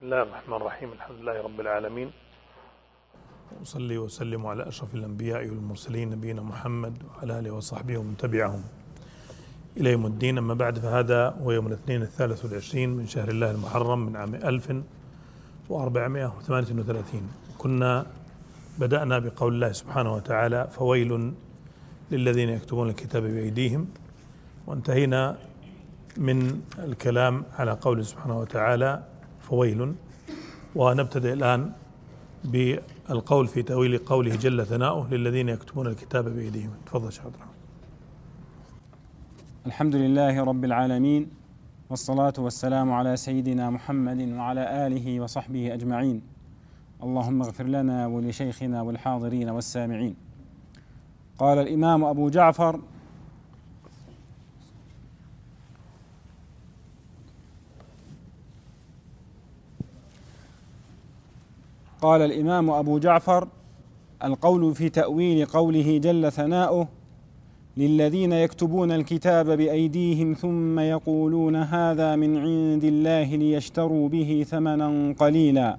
بسم الله الرحمن الرحيم. الحمد لله رب العالمين. وصلي وسلم على أشرف الأنبياء والمرسلين نبينا محمد وعلى آله وصحبه ومن تبعهم إلى يوم الدين. أما بعد فهذا هو يوم الاثنين الثالث والعشرين من شهر الله المحرم من عام ألف وأربعمائة وثمانية وثلاثين. كنا بدأنا بقول الله سبحانه وتعالى فويل للذين يكتبون الكتاب بأيديهم. وانتهينا من الكلام على قوله سبحانه وتعالى فويل. ونبتدئ الآن بالقول في تأويل قوله جل ثناؤه للذين يكتبون الكتاب بأيديهم تفضل شيخ عبد الرحمن. الحمد لله رب العالمين والصلاة والسلام على سيدنا محمد وعلى آله وصحبه أجمعين. اللهم اغفر لنا ولشيخنا والحاضرين والسامعين. قال الإمام أبو جعفر قال الإمام أبو جعفر القول في تأويل قوله جل ثناؤه للذين يكتبون الكتاب بأيديهم ثم يقولون هذا من عند الله ليشتروا به ثمنا قليلا.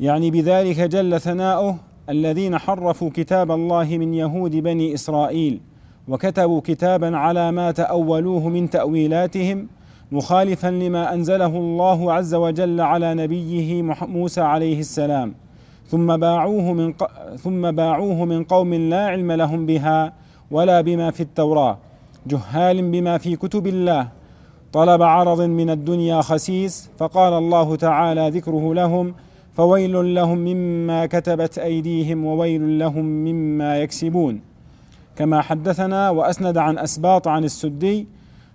يعني بذلك جل ثناؤه الذين حرفوا كتاب الله من يهود بني إسرائيل وكتبوا كتابا على ما تأولوه من تأويلاتهم مخالفا لما أنزله الله عز وجل على نبيه موسى عليه السلام. ثم باعوه من ثم باعوه من قوم لا علم لهم بها ولا بما في التوراة. جهال بما في كتب الله. طلب عرض من الدنيا خسيس فقال الله تعالى ذكره لهم فويل لهم مما كتبت أيديهم وويل لهم مما يكسبون. كما حدثنا وأسند عن أسباط عن السدي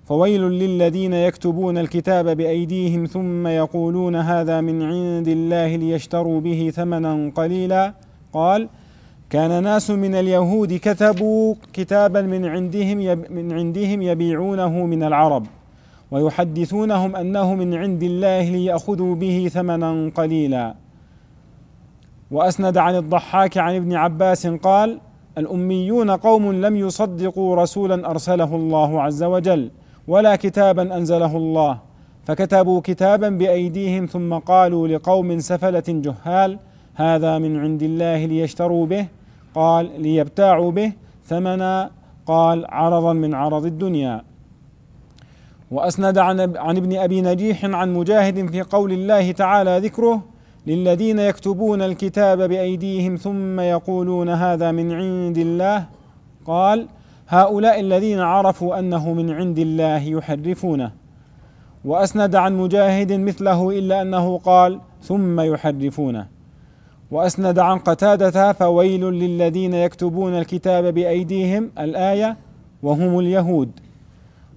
فويل للذين يكتبون الكتاب بأيديهم ثم يقولون هذا من عند الله ليشتروا به ثمنا قليلا. قال كان ناس من اليهود كتبوا كتابا من عندهم من عندهم يبيعونه من العرب ويحدثونهم أنه من عند الله ليأخذوا به ثمنا قليلا. وأسند عن الضحاك عن ابن عباس قال الأميون قوم لم يصدقوا رسولا أرسله الله عز وجل. ولا كتابا أنزله الله. فكتبوا كتابا بأيديهم ثم قالوا لقوم سفلة جهال هذا من عند الله ليشتروا به. قال ليبتاعوا به. ثمنا قال عرضا من عرض الدنيا. وأسند عن عن ابن أبي نجيح عن مجاهد في قول الله تعالى ذكره للذين يكتبون الكتاب بأيديهم ثم يقولون هذا من عند الله. قال هؤلاء الذين عرفوا أنه من عند الله يحرفونه. وأسند عن مجاهد مثله إلا أنه قال ثم يحرفونه. وأسند عن قتادة فويل للذين يكتبون الكتاب بأيديهم الآية وهم اليهود.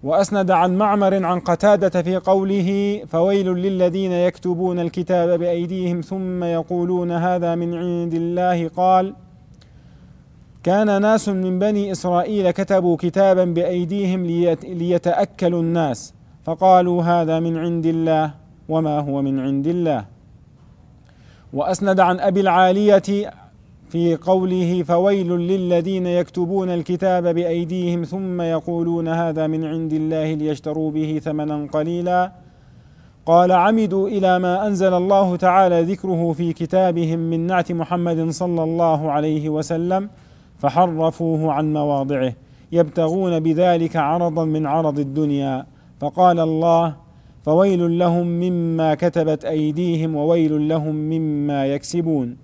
وأسند عن معمر عن قتادة في قوله فويل للذين يكتبون الكتاب بأيديهم ثم يقولون هذا من عند الله قال كان ناس من بني إسرائيل كتبوا كتابا بأيديهم ليتأكلوا الناس. فقالوا هذا من عند الله وما هو من عند الله. وأسند عن أبي العالية في قوله فويل للذين يكتبون الكتاب بأيديهم ثم يقولون هذا من عند الله ليشتروا به ثمنا قليلا. قال عمدوا إلى ما أنزل الله تعالى ذكره في كتابهم من نعت محمد صلى الله عليه وسلم. فحرفوه عن مواضعه. يبتغون بذلك عرضا من عرض الدنيا. فقال الله فويل لهم مما كتبت أيديهم وويل لهم مما يكسبون.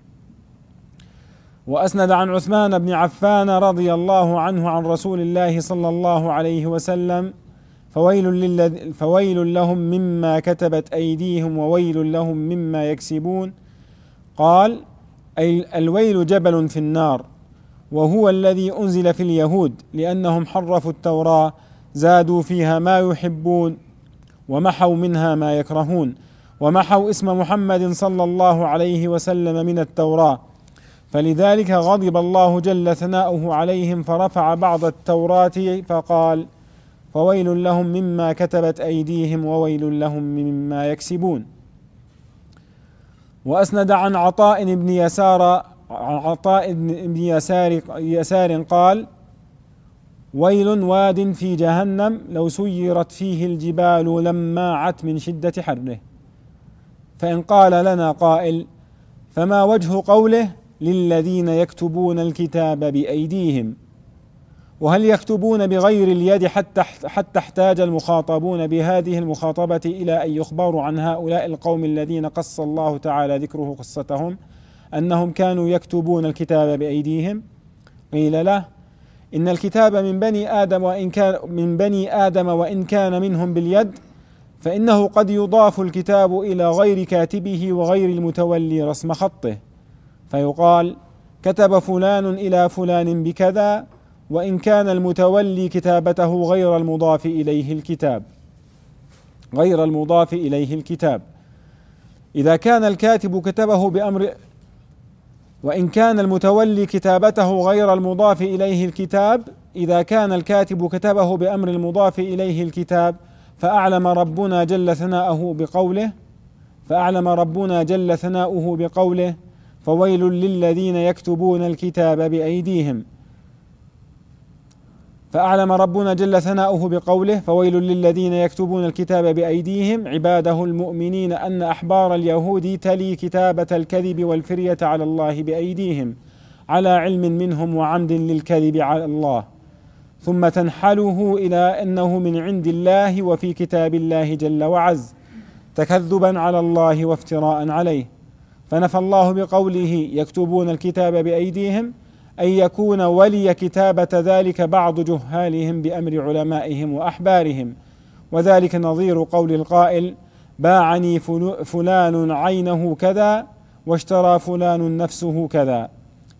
وأسند عن عثمان بن عفان رضي الله عنه عن رسول الله صلى الله عليه وسلم فويل, للذ فويل لهم مما كتبت أيديهم وويل لهم مما يكسبون. قال الويل جبل في النار. وهو الذي أنزل في اليهود لأنهم حرفوا التوراة زادوا فيها ما يحبون ومحوا منها ما يكرهون ومحوا اسم محمد صلى الله عليه وسلم من التوراة. فلذلك غضب الله جل ثناؤه عليهم فرفع بعض التوراة فقال فويل لهم مما كتبت أيديهم وويل لهم مما يكسبون. وأسند عن عطاء بن يسار عطاء بن يسار يسار قال ويل واد في جهنم لو سيرت فيه الجبال لماعت من شدة حره فإن قال لنا قائل فما وجه قوله للذين يكتبون الكتاب بأيديهم؟ وهل يكتبون بغير اليد حتى حتى احتاج المخاطبون بهذه المخاطبة إلى أن يخبروا عن هؤلاء القوم الذين قص الله تعالى ذكره قصتهم؟ أنهم كانوا يكتبون الكتاب بأيديهم. قيل له إن الكتاب من بني آدم وإن كان من بني آدم وإن كان منهم باليد فإنه قد يضاف الكتاب إلى غير كاتبه وغير المتولي رسم خطه. فيقال كتب فلان إلى فلان بكذا وإن كان المتولي كتابته غير المضاف إليه الكتاب. غير المضاف إليه الكتاب. إذا كان الكاتب كتبه بأمر وإن كان المتولي كتابته غير المضاف إليه الكتاب إذا كان الكاتب كتبه بأمر المضاف إليه الكتاب فأعلم ربنا جل ثناؤه بقوله فأعلم ربنا جل ثناؤه بقوله فويل للذين يكتبون الكتاب بأيديهم. فأعلم ربنا جل ثناؤه بقوله فويل للذين يكتبون الكتاب بأيديهم. عباده المؤمنين أن أحبار اليهود تلي كتابة الكذب والفرية على الله بأيديهم على علم منهم وعمد للكذب على الله. ثم تنحله إلى أنه من عند الله وفي كتاب الله جل وعز تكذبا على الله وافتراء عليه. فنفى الله بقوله يكتبون الكتاب بأيديهم أن يكون ولي كتابة ذلك بعض جهالهم بأمر علمائهم وأحبارهم. وذلك نظير قول القائل باعني فلان عينه كذا واشترى فلان نفسه كذا.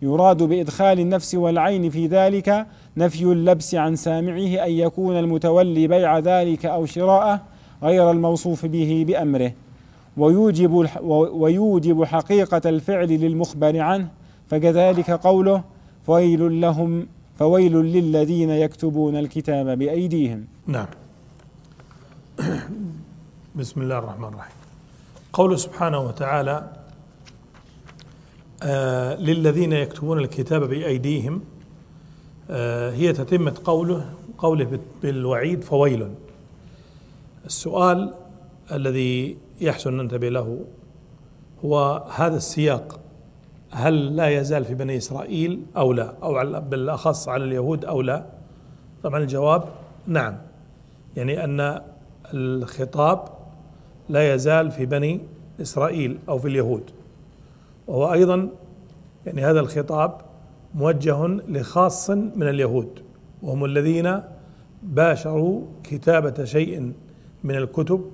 يراد بإدخال النفس والعين في ذلك نفي اللبس عن سامعه أن يكون المتولي بيع ذلك أو شراءه غير الموصوف به بأمره. ويوجب ويوجب حقيقة الفعل للمخبر عنه. فكذلك قوله فويل لهم فويل للذين يكتبون الكتاب بأيديهم. نعم. بسم الله الرحمن الرحيم. قوله سبحانه وتعالى آه للذين يكتبون الكتاب بأيديهم آه هي تتمة قوله قوله بالوعيد فويل. السؤال الذي يحسن ننتبه له هو هذا السياق هل لا يزال في بني إسرائيل أو لا؟ أو بالأخص على اليهود أو لا؟ طبعا الجواب نعم. يعني أن الخطاب لا يزال في بني إسرائيل أو في اليهود. وهو أيضا يعني هذا الخطاب موجه لخاص من اليهود. وهم الذين باشروا كتابة شيء من الكتب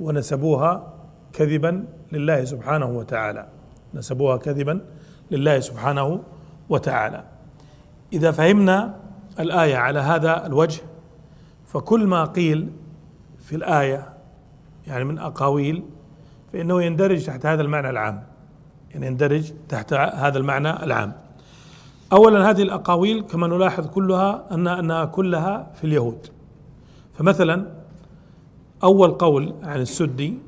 ونسبوها كذبا لله سبحانه وتعالى. نسبوها كذبا لله سبحانه وتعالى. إذا فهمنا الآية على هذا الوجه فكل ما قيل في الآية يعني من أقاويل فإنه يندرج تحت هذا المعنى العام. يعني يندرج تحت هذا المعنى العام. اولا هذه الأقاويل كما نلاحظ كلها أن انها كلها في اليهود. فمثلا أول قول عن السدي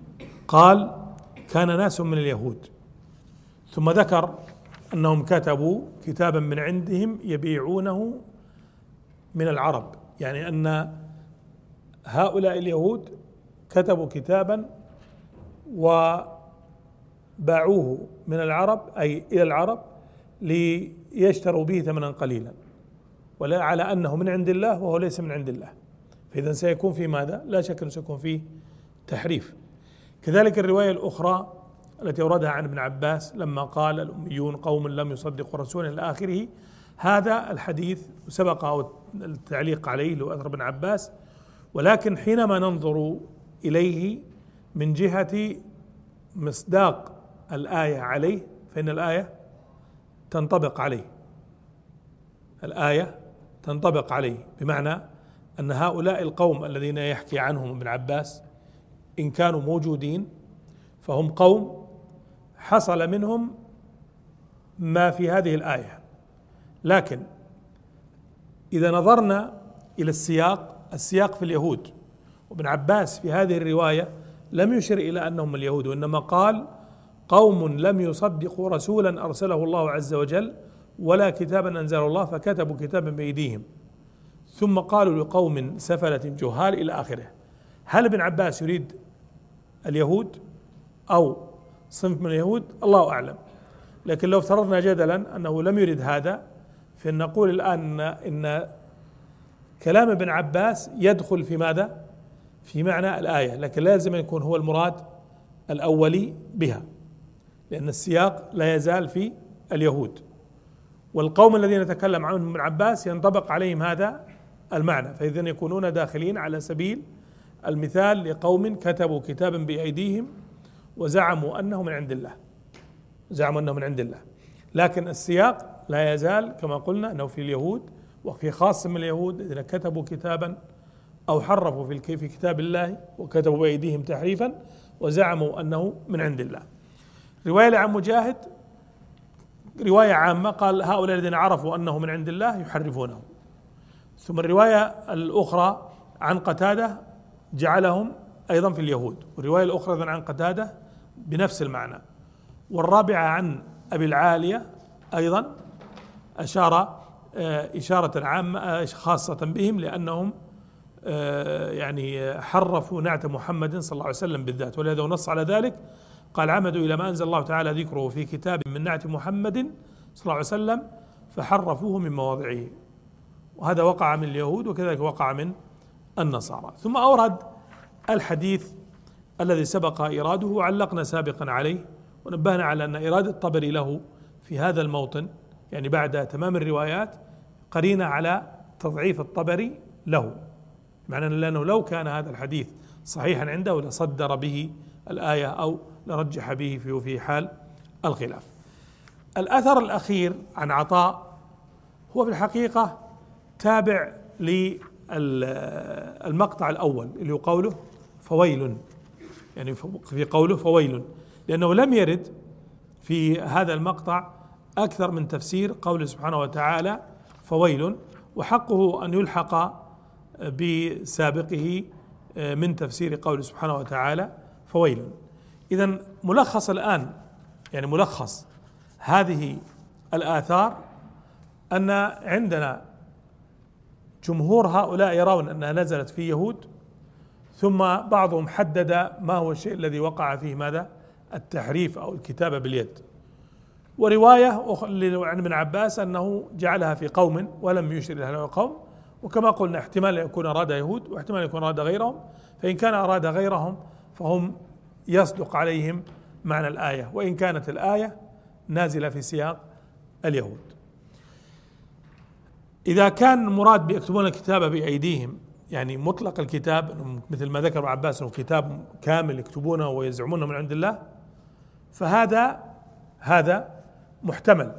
قال كان ناس من اليهود. ثم ذكر أنهم كتبوا كتابا من عندهم يبيعونه من العرب. يعني أن هؤلاء اليهود كتبوا كتابا وباعوه من العرب أي إلى العرب ليشتروا به ثمنا قليلا ولا على أنه من عند الله وهو ليس من عند الله. فاذا سيكون في ماذا؟ لا شك أنه سيكون فيه تحريف. كذلك الرواية الأخرى التي أوردها عن ابن عباس لما قال الأميون قوم لم يصدقوا رسولا إلى آخره. هذا الحديث سبق التعليق عليه لو أثر ابن عباس. ولكن حينما ننظر إليه من جهة مصداق الآية عليه فإن الآية تنطبق عليه. الآية تنطبق عليه بمعنى أن هؤلاء القوم الذين يحكي عنهم ابن عباس إن كانوا موجودين فهم قوم حصل منهم ما في هذه الآية. لكن إذا نظرنا إلى السياق السياق في اليهود وابن عباس في هذه الرواية لم يشر إلى أنهم اليهود وإنما قال قوم لم يصدقوا رسولا أرسله الله عز وجل ولا كتابا انزله الله فكتبوا كتابا بأيديهم. ثم قالوا لقوم سفلة جهال إلى آخره. هل ابن عباس يريد اليهود؟ أو صنف من اليهود الله أعلم لكن لو افترضنا جدلا أنه لم يرد هذا فإن نقول الآن إن كلام ابن عباس يدخل في ماذا؟ في معنى الآية لكن لا يلزم أن يكون هو المراد الأولي بها لأن السياق لا يزال في اليهود والقوم الذين تكلم عنهم ابن عباس ينطبق عليهم هذا المعنى فإذا يكونون داخلين على سبيل المثال لقوم كتبوا كتابا بأيديهم وزعموا أنه من عند الله. زعموا أنه من عند الله. لكن السياق لا يزال كما قلنا أنه في اليهود وفي خاص من اليهود الذين كتبوا كتابا أو حرفوا في في كتاب الله وكتبوا بأيديهم تحريفا وزعموا أنه من عند الله. رواية عن مجاهد رواية عامة قال هؤلاء الذين عرفوا أنه من عند الله يحرفونه. ثم الرواية الأخرى عن قتادة جعلهم أيضا في اليهود. والرواية الأخرى عن قتادة بنفس المعنى. والرابعة عن أبي العالية أيضا أشار آه، إشارة عامة آه، خاصة بهم لأنهم آه، يعني حرفوا نعت محمد صلى الله عليه وسلم بالذات. ولهذا نص على ذلك قال عمدوا إلى ما أنزل الله تعالى ذكره في كتاب من نعت محمد صلى الله عليه وسلم فحرفوه من مواضعه. وهذا وقع من اليهود وكذلك وقع من النصارى. ثم أورد الحديث الذي سبق إراده وعلقنا سابقا عليه ونبهنا على أن إرادة الطبري له في هذا الموطن يعني بعد تمام الروايات قرينة على تضعيف الطبري له. معنى لأنه لو كان هذا الحديث صحيحا عنده لصدر به الآية أو لرجح به في في حال الخلاف. الأثر الأخير عن عطاء هو في الحقيقة تابع للمقطع الأول اللي هو قوله فويل. يعني في قوله فويل. لأنه لم يرد في هذا المقطع أكثر من تفسير قوله سبحانه وتعالى فويل وحقه أن يلحق بسابقه من تفسير قوله سبحانه وتعالى فويل. إذا ملخص الآن يعني ملخص هذه الآثار أن عندنا جمهور هؤلاء يرون أنها نزلت في يهود ثم بعضهم حدد ما هو الشيء الذي وقع فيه ماذا؟ التحريف أو الكتابة باليد. ورواية عن ابن عباس أنه جعلها في قوم ولم يشر إلى قوم. وكما قلنا احتمال أن يكون أراد يهود واحتمال أن يكون أراد غيرهم. فإن كان أراد غيرهم فهم يصدق عليهم معنى الآية. وإن كانت الآية نازلة في سياق اليهود. إذا كان المراد بيكتبون الكتاب بأيديهم يعني مطلق الكتاب مثل ما ذكر عباس إنه كتاب كامل يكتبونه ويزعمونه من عند الله فهذا هذا محتمل.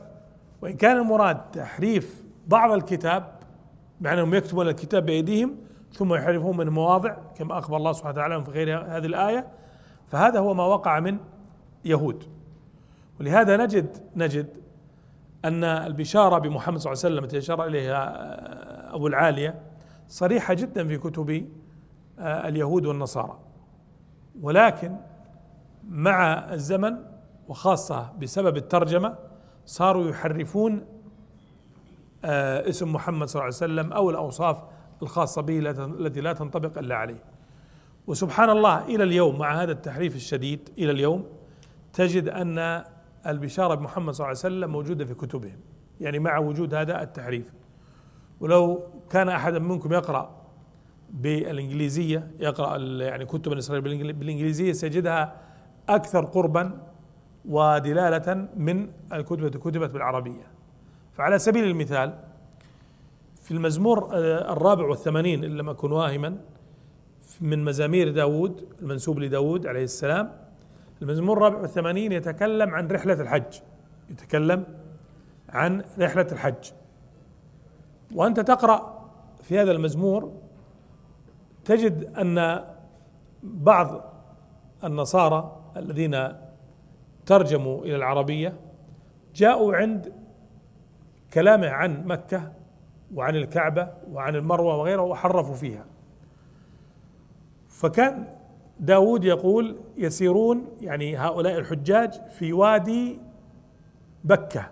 وإن كان المراد تحريف بعض الكتاب معنى أنهم يكتبون الكتاب بأيديهم ثم يحرفون من مواضع كما أخبر الله سبحانه وتعالى في غير هذه الآية فهذا هو ما وقع من يهود. ولهذا نجد نجد أن البشارة بمحمد صلى الله عليه وسلم التي أشار إليها أبو العالية صريحة جدا في كتب آه، اليهود والنصارى. ولكن مع الزمن وخاصة بسبب الترجمة صاروا يحرفون آه، اسم محمد صلى الله عليه وسلم أو الأوصاف الخاصة به التي لا تنطبق إلا عليه. وسبحان الله إلى اليوم مع هذا التحريف الشديد إلى اليوم تجد أن البشارة بمحمد صلى الله عليه وسلم موجودة في كتبهم. يعني مع وجود هذا التحريف. ولو كان أحد منكم يقرأ بالإنجليزية يقرأ يعني كتب الإسرائيلية بالإنجليزية سيجدها أكثر قربا ودلالة من الكتب التي كتبت بالعربية. فعلى سبيل المثال في المزمور آه، الرابع والثمانين إن لم أكن واهما من مزامير داود المنسوب لداود عليه السلام المزمور الرابع والثمانين يتكلم عن رحلة الحج. يتكلم عن رحلة الحج. وأنت تقرأ في هذا المزمور تجد أن بعض النصارى الذين ترجموا إلى العربية جاءوا عند كلامه عن مكة وعن الكعبة وعن المروة وغيره وحرفوا فيها. فكان داود يقول يسيرون يعني هؤلاء الحجاج في وادي بكة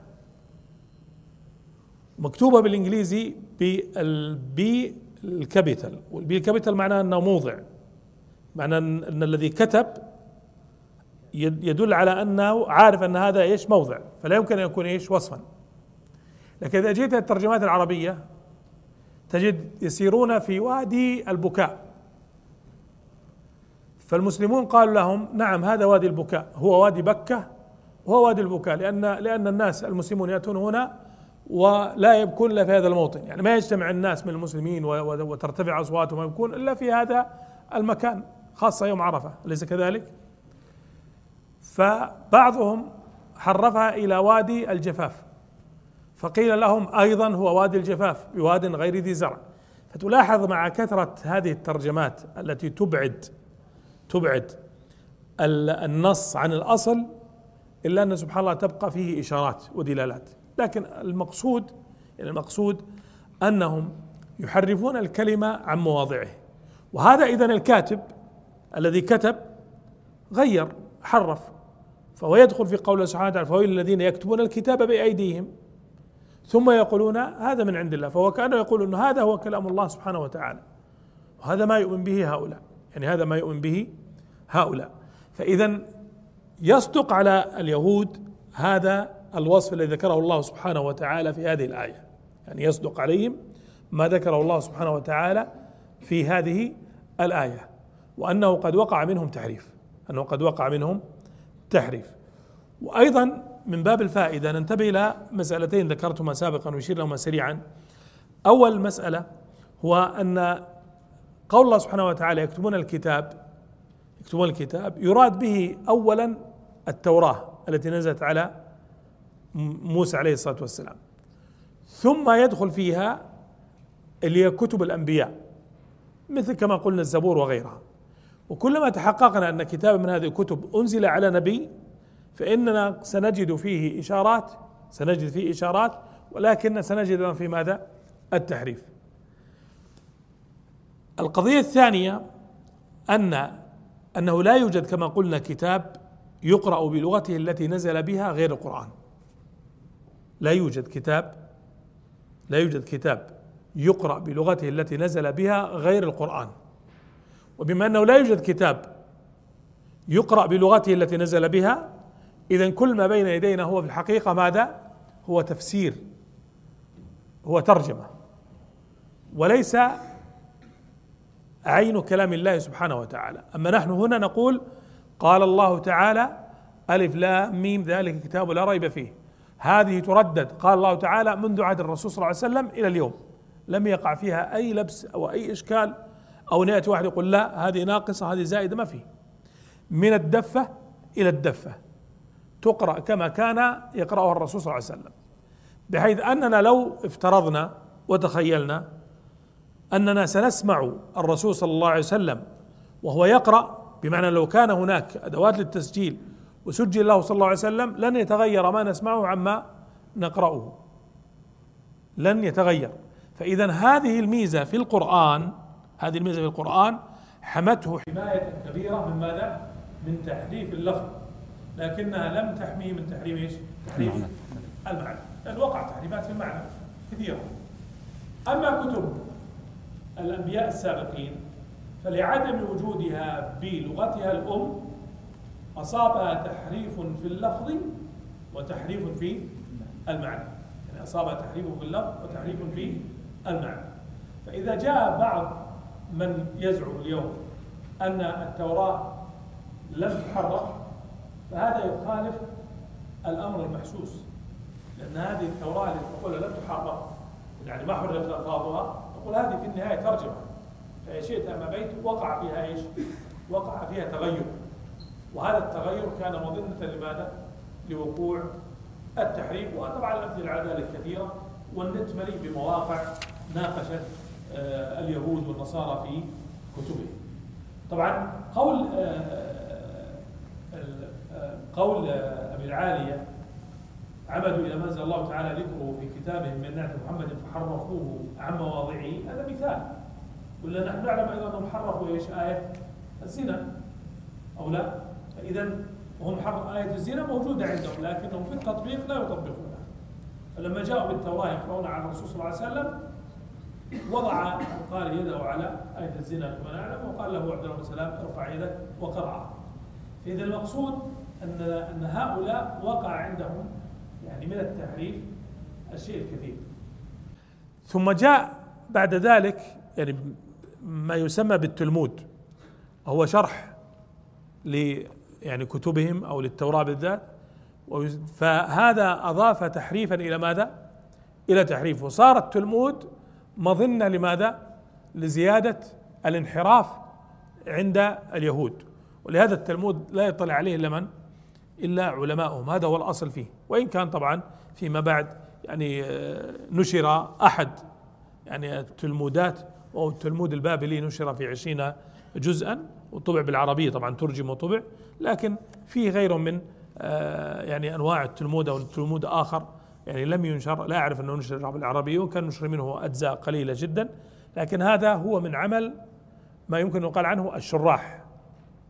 مكتوبة بالإنجليزي بالبي الكابيتال والبي الكابيتال معناه أنه موضع. معناه أن الذي كتب يدل على أنه عارف أن هذا إيش؟ موضع. فلا يمكن أن يكون إيش؟ وصفا. لكن إذا جئت الترجمات العربية تجد يسيرون في وادي البكاء. فالمسلمون قالوا لهم نعم هذا وادي البكاء. هو وادي بكة وهو وادي البكاء. لأن لأن الناس المسلمون يأتون هنا ولا يبكون إلا في هذا الموطن. يعني ما يجتمع الناس من المسلمين وترتفع أصواتهم ويبكون إلا في هذا المكان خاصة يوم عرفة أليس كذلك؟ فبعضهم حرفها إلى وادي الجفاف فقيل لهم أيضا هو وادي الجفاف بواد غير ذي زرع. فتلاحظ مع كثرة هذه الترجمات التي تبعد تبعد النص عن الأصل إلا أن سبحان الله تبقى فيه إشارات ودلالات. لكن المقصود يعني المقصود أنهم يحرفون الكلمة عن مواضعه. وهذا إذا الكاتب الذي كتب غير حرف. فهو يدخل في قوله سبحانه وتعالى فويل الذين يكتبون الكتاب بأيديهم. ثم يقولون هذا من عند الله. فهو كأنه يقول إنه هذا هو كلام الله سبحانه وتعالى. وهذا ما يؤمن به هؤلاء. يعني هذا ما يؤمن به هؤلاء. فإذا يصدق على اليهود هذا الوصف الذي ذكره الله سبحانه وتعالى في هذه الآية. يعني يصدق عليهم ما ذكره الله سبحانه وتعالى في هذه الآية. وأنه قد وقع منهم تحريف. أنه قد وقع منهم تحريف. وأيضا من باب الفائدة ننتبه إلى مسألتين ذكرتهما سابقا ويشير لهما سريعا. أول مسألة هو أن قول الله سبحانه وتعالى يكتبون الكتاب يكتبون الكتاب يراد به اولا التوراة التي نزلت على موسى عليه الصلاة والسلام ثم يدخل فيها اللي هي كتب الأنبياء مثل كما قلنا الزبور وغيرها وكلما تحققنا أن كتاب من هذه الكتب أنزل على نبي فإننا سنجد فيه إشارات سنجد فيه إشارات ولكن سنجد في ماذا؟ التحريف. القضية الثانية ان أنه لا يوجد كما قلنا كتاب يقرأ بلغته التي نزل بها غير القرآن. لا يوجد كتاب لا يوجد كتاب يقرأ بلغته التي نزل بها غير القرآن. وبما أنه لا يوجد كتاب يقرأ بلغته التي نزل بها إذا كل ما بين يدينا هو في الحقيقة ماذا؟ هو تفسير هو ترجمة. وليس عين كلام الله سبحانه وتعالى. أما نحن هنا نقول قال الله تعالى ألف لام ميم ذلك كتاب لا ريب فيه. هذه تردد. قال الله تعالى منذ عهد الرسول صلى الله عليه وسلم إلى اليوم. لم يقع فيها أي لبس أو أي إشكال أو ان ياتي واحد يقول لا هذه ناقصة هذه زائدة ما في. من الدفة إلى الدفة. تقرأ كما كان يقرأها الرسول صلى الله عليه وسلم. بحيث أننا لو افترضنا وتخيلنا أننا سنسمع الرسول صلى الله عليه وسلم وهو يقرأ بمعنى لو كان هناك أدوات للتسجيل وسجل له صلى الله عليه وسلم لن يتغير ما نسمعه عما نقرأه. لن يتغير. فإذا هذه الميزة في القرآن هذه الميزة في القرآن حمته حماية كبيرة من ماذا؟ من تحريف اللفظ. لكنها لم تحميه من تحريم إيش؟ تحريف المعنى. لأن وقع تحريفات في المعنى كثيرة. أما كتب الأنبياء السابقين فلعدم وجودها بلغتها الأم أصابها تحريف في اللفظ وتحريف في المعنى. يعني أصابها تحريف في اللفظ وتحريف في المعنى. فإذا جاء بعض من يزعم اليوم أن التوراة لم تحرف فهذا يخالف الأمر المحسوس. لأن هذه التوراة التي تقول لم تحرف يعني ما حرفت ألفاظها تقول هذه في النهاية ترجمة. فإن شئت أما بيت وقع فيها إيش؟ وقع فيها تغير. وهذا التغير كان مظنة لماذا؟ لوقوع التحريف وطبعا الأمثلة على ذلك كثيرة والنت مليء بمواقع ناقشت آه، اليهود والنصارى في كتبهم. طبعا قول آه، آه، قول أبي العالية عمدوا إلى ما أنزل الله تعالى ذكره في كتابهم من نعت محمد فحرفوه عن مواضعه هذا مثال. ولا نحن نعلم أيضا انهم حرفوا إيش آية الزنا أو لا؟ فإذا هم حق آية الزنا موجودة عندهم لكنهم في التطبيق لا يطبقونها. فلما جاءوا بالتوراة يقرؤون على الرسول صلى الله عليه وسلم وضع قال يده على آية الزنا كما نعلم وقال له عبد الله بن سلام ارفع يدك وقرأها فإذا المقصود أن أن هؤلاء وقع عندهم يعني من التحريف الشيء الكثير. ثم جاء بعد ذلك يعني ما يسمى بالتلمود وهو شرح يعني كتبهم أو للتوراة بالذات فهذا أضاف تحريفا إلى ماذا؟ إلى تحريف وصار التلمود مظنة لماذا؟ لزيادة الانحراف عند اليهود ولهذا التلمود لا يطلع عليه إلا من؟ إلا علماؤهم هذا هو الأصل فيه وإن كان طبعا فيما بعد يعني آه، نشر أحد يعني التلمودات وهو التلمود البابلي نشر في عشرين جزءا وطبع بالعربية طبعا ترجم وطبع لكن في غيره من آه، يعني أنواع التلمود أو التلمود آخر. يعني لم ينشر لا أعرف أنه نشر بالعربية وكان نشر منه أجزاء قليلة جدا. لكن هذا هو من عمل ما يمكن يقال عنه الشراح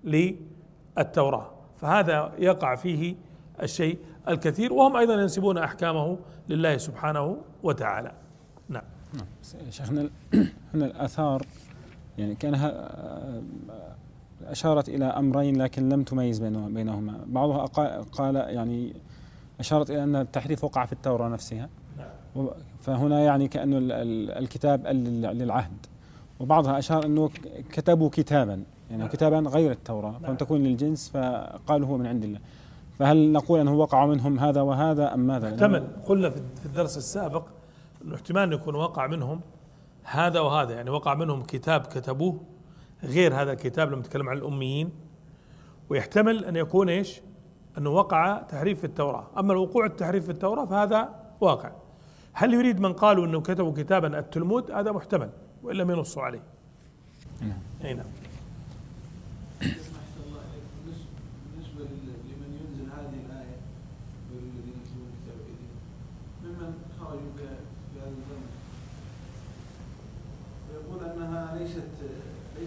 للتوراة. فهذا يقع فيه الشيء الكثير وهم أيضا ينسبون أحكامه لله سبحانه وتعالى. نعم. شيخنا هنا الآثار يعني كانها آه، أشارت إلى أمرين لكن لم تميز بينهما. بعضها قال يعني أشارت إلى أن التحريف وقع في التوراة نفسها. فهنا يعني كأنه الكتاب للعهد. وبعضها أشار أنه كتبوا كتابا. يعني كتابا غير التوراة فلم تكون للجنس فقالوا هو من عند الله. فهل نقول أنه وقع منهم هذا وهذا أم ماذا؟ احتمل. قلنا في الدرس السابق انه احتمال يكون وقع منهم هذا وهذا. يعني وقع منهم كتاب كتبوه غير هذا الكتاب لما نتكلم عن الأميين ويحتمل أن يكون إيش؟ أنه وقع تحريف في التوراة، أما الوقوع التحريف في التوراة فهذا واقع. هل يريد من قالوا إنه كتبوا كتابا التلمود؟ هذا محتمل وإن لم ينصوا عليه. نعم. أي نعم.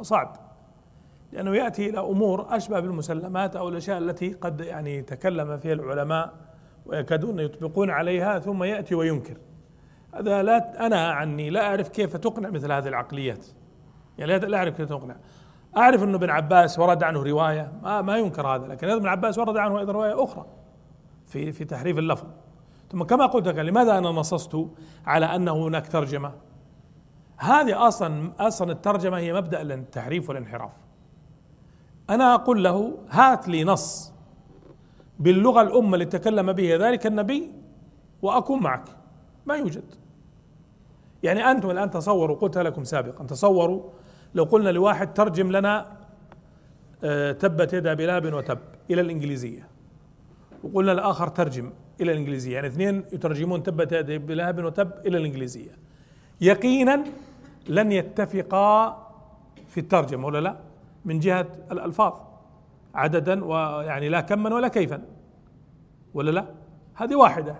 صعب لأنه يأتي إلى أمور أشبه بالمسلمات أو الأشياء التي قد يعني تكلم فيها العلماء ويكادون يطبقون عليها ثم يأتي وينكر. هذا لا أنا عني لا أعرف كيف تقنع مثل هذه العقليات. يعني لا أعرف كيف تقنع. أعرف أنه ابن عباس ورد عنه رواية ما, ما ينكر هذا لكن ابن عباس ورد عنه أيضا رواية أخرى في في تحريف اللفظ. ثم كما قلت لك لماذا أنا نصصت على أنه هناك ترجمة؟ هذه أصلا أصلا الترجمة هي مبدأ التحريف والانحراف. أنا أقول له هات لي نص باللغة الأم اللي تكلم بها ذلك النبي وأكون معك. ما يوجد. يعني أنتم الآن تصوروا قلت لكم سابقا تصوروا لو قلنا لواحد ترجم لنا آه، تبت يد ابي لهب وتب إلى الإنجليزية. وقلنا الآخر ترجم إلى الإنجليزية. يعني اثنين يترجمون تبت يد ابي لهب وتب إلى الإنجليزية. يقينا لن يتفقا في الترجمة ولا لا؟ من جهة الألفاظ عددا ويعني لا كما ولا كيفا. ولا لا؟ هذه واحدة.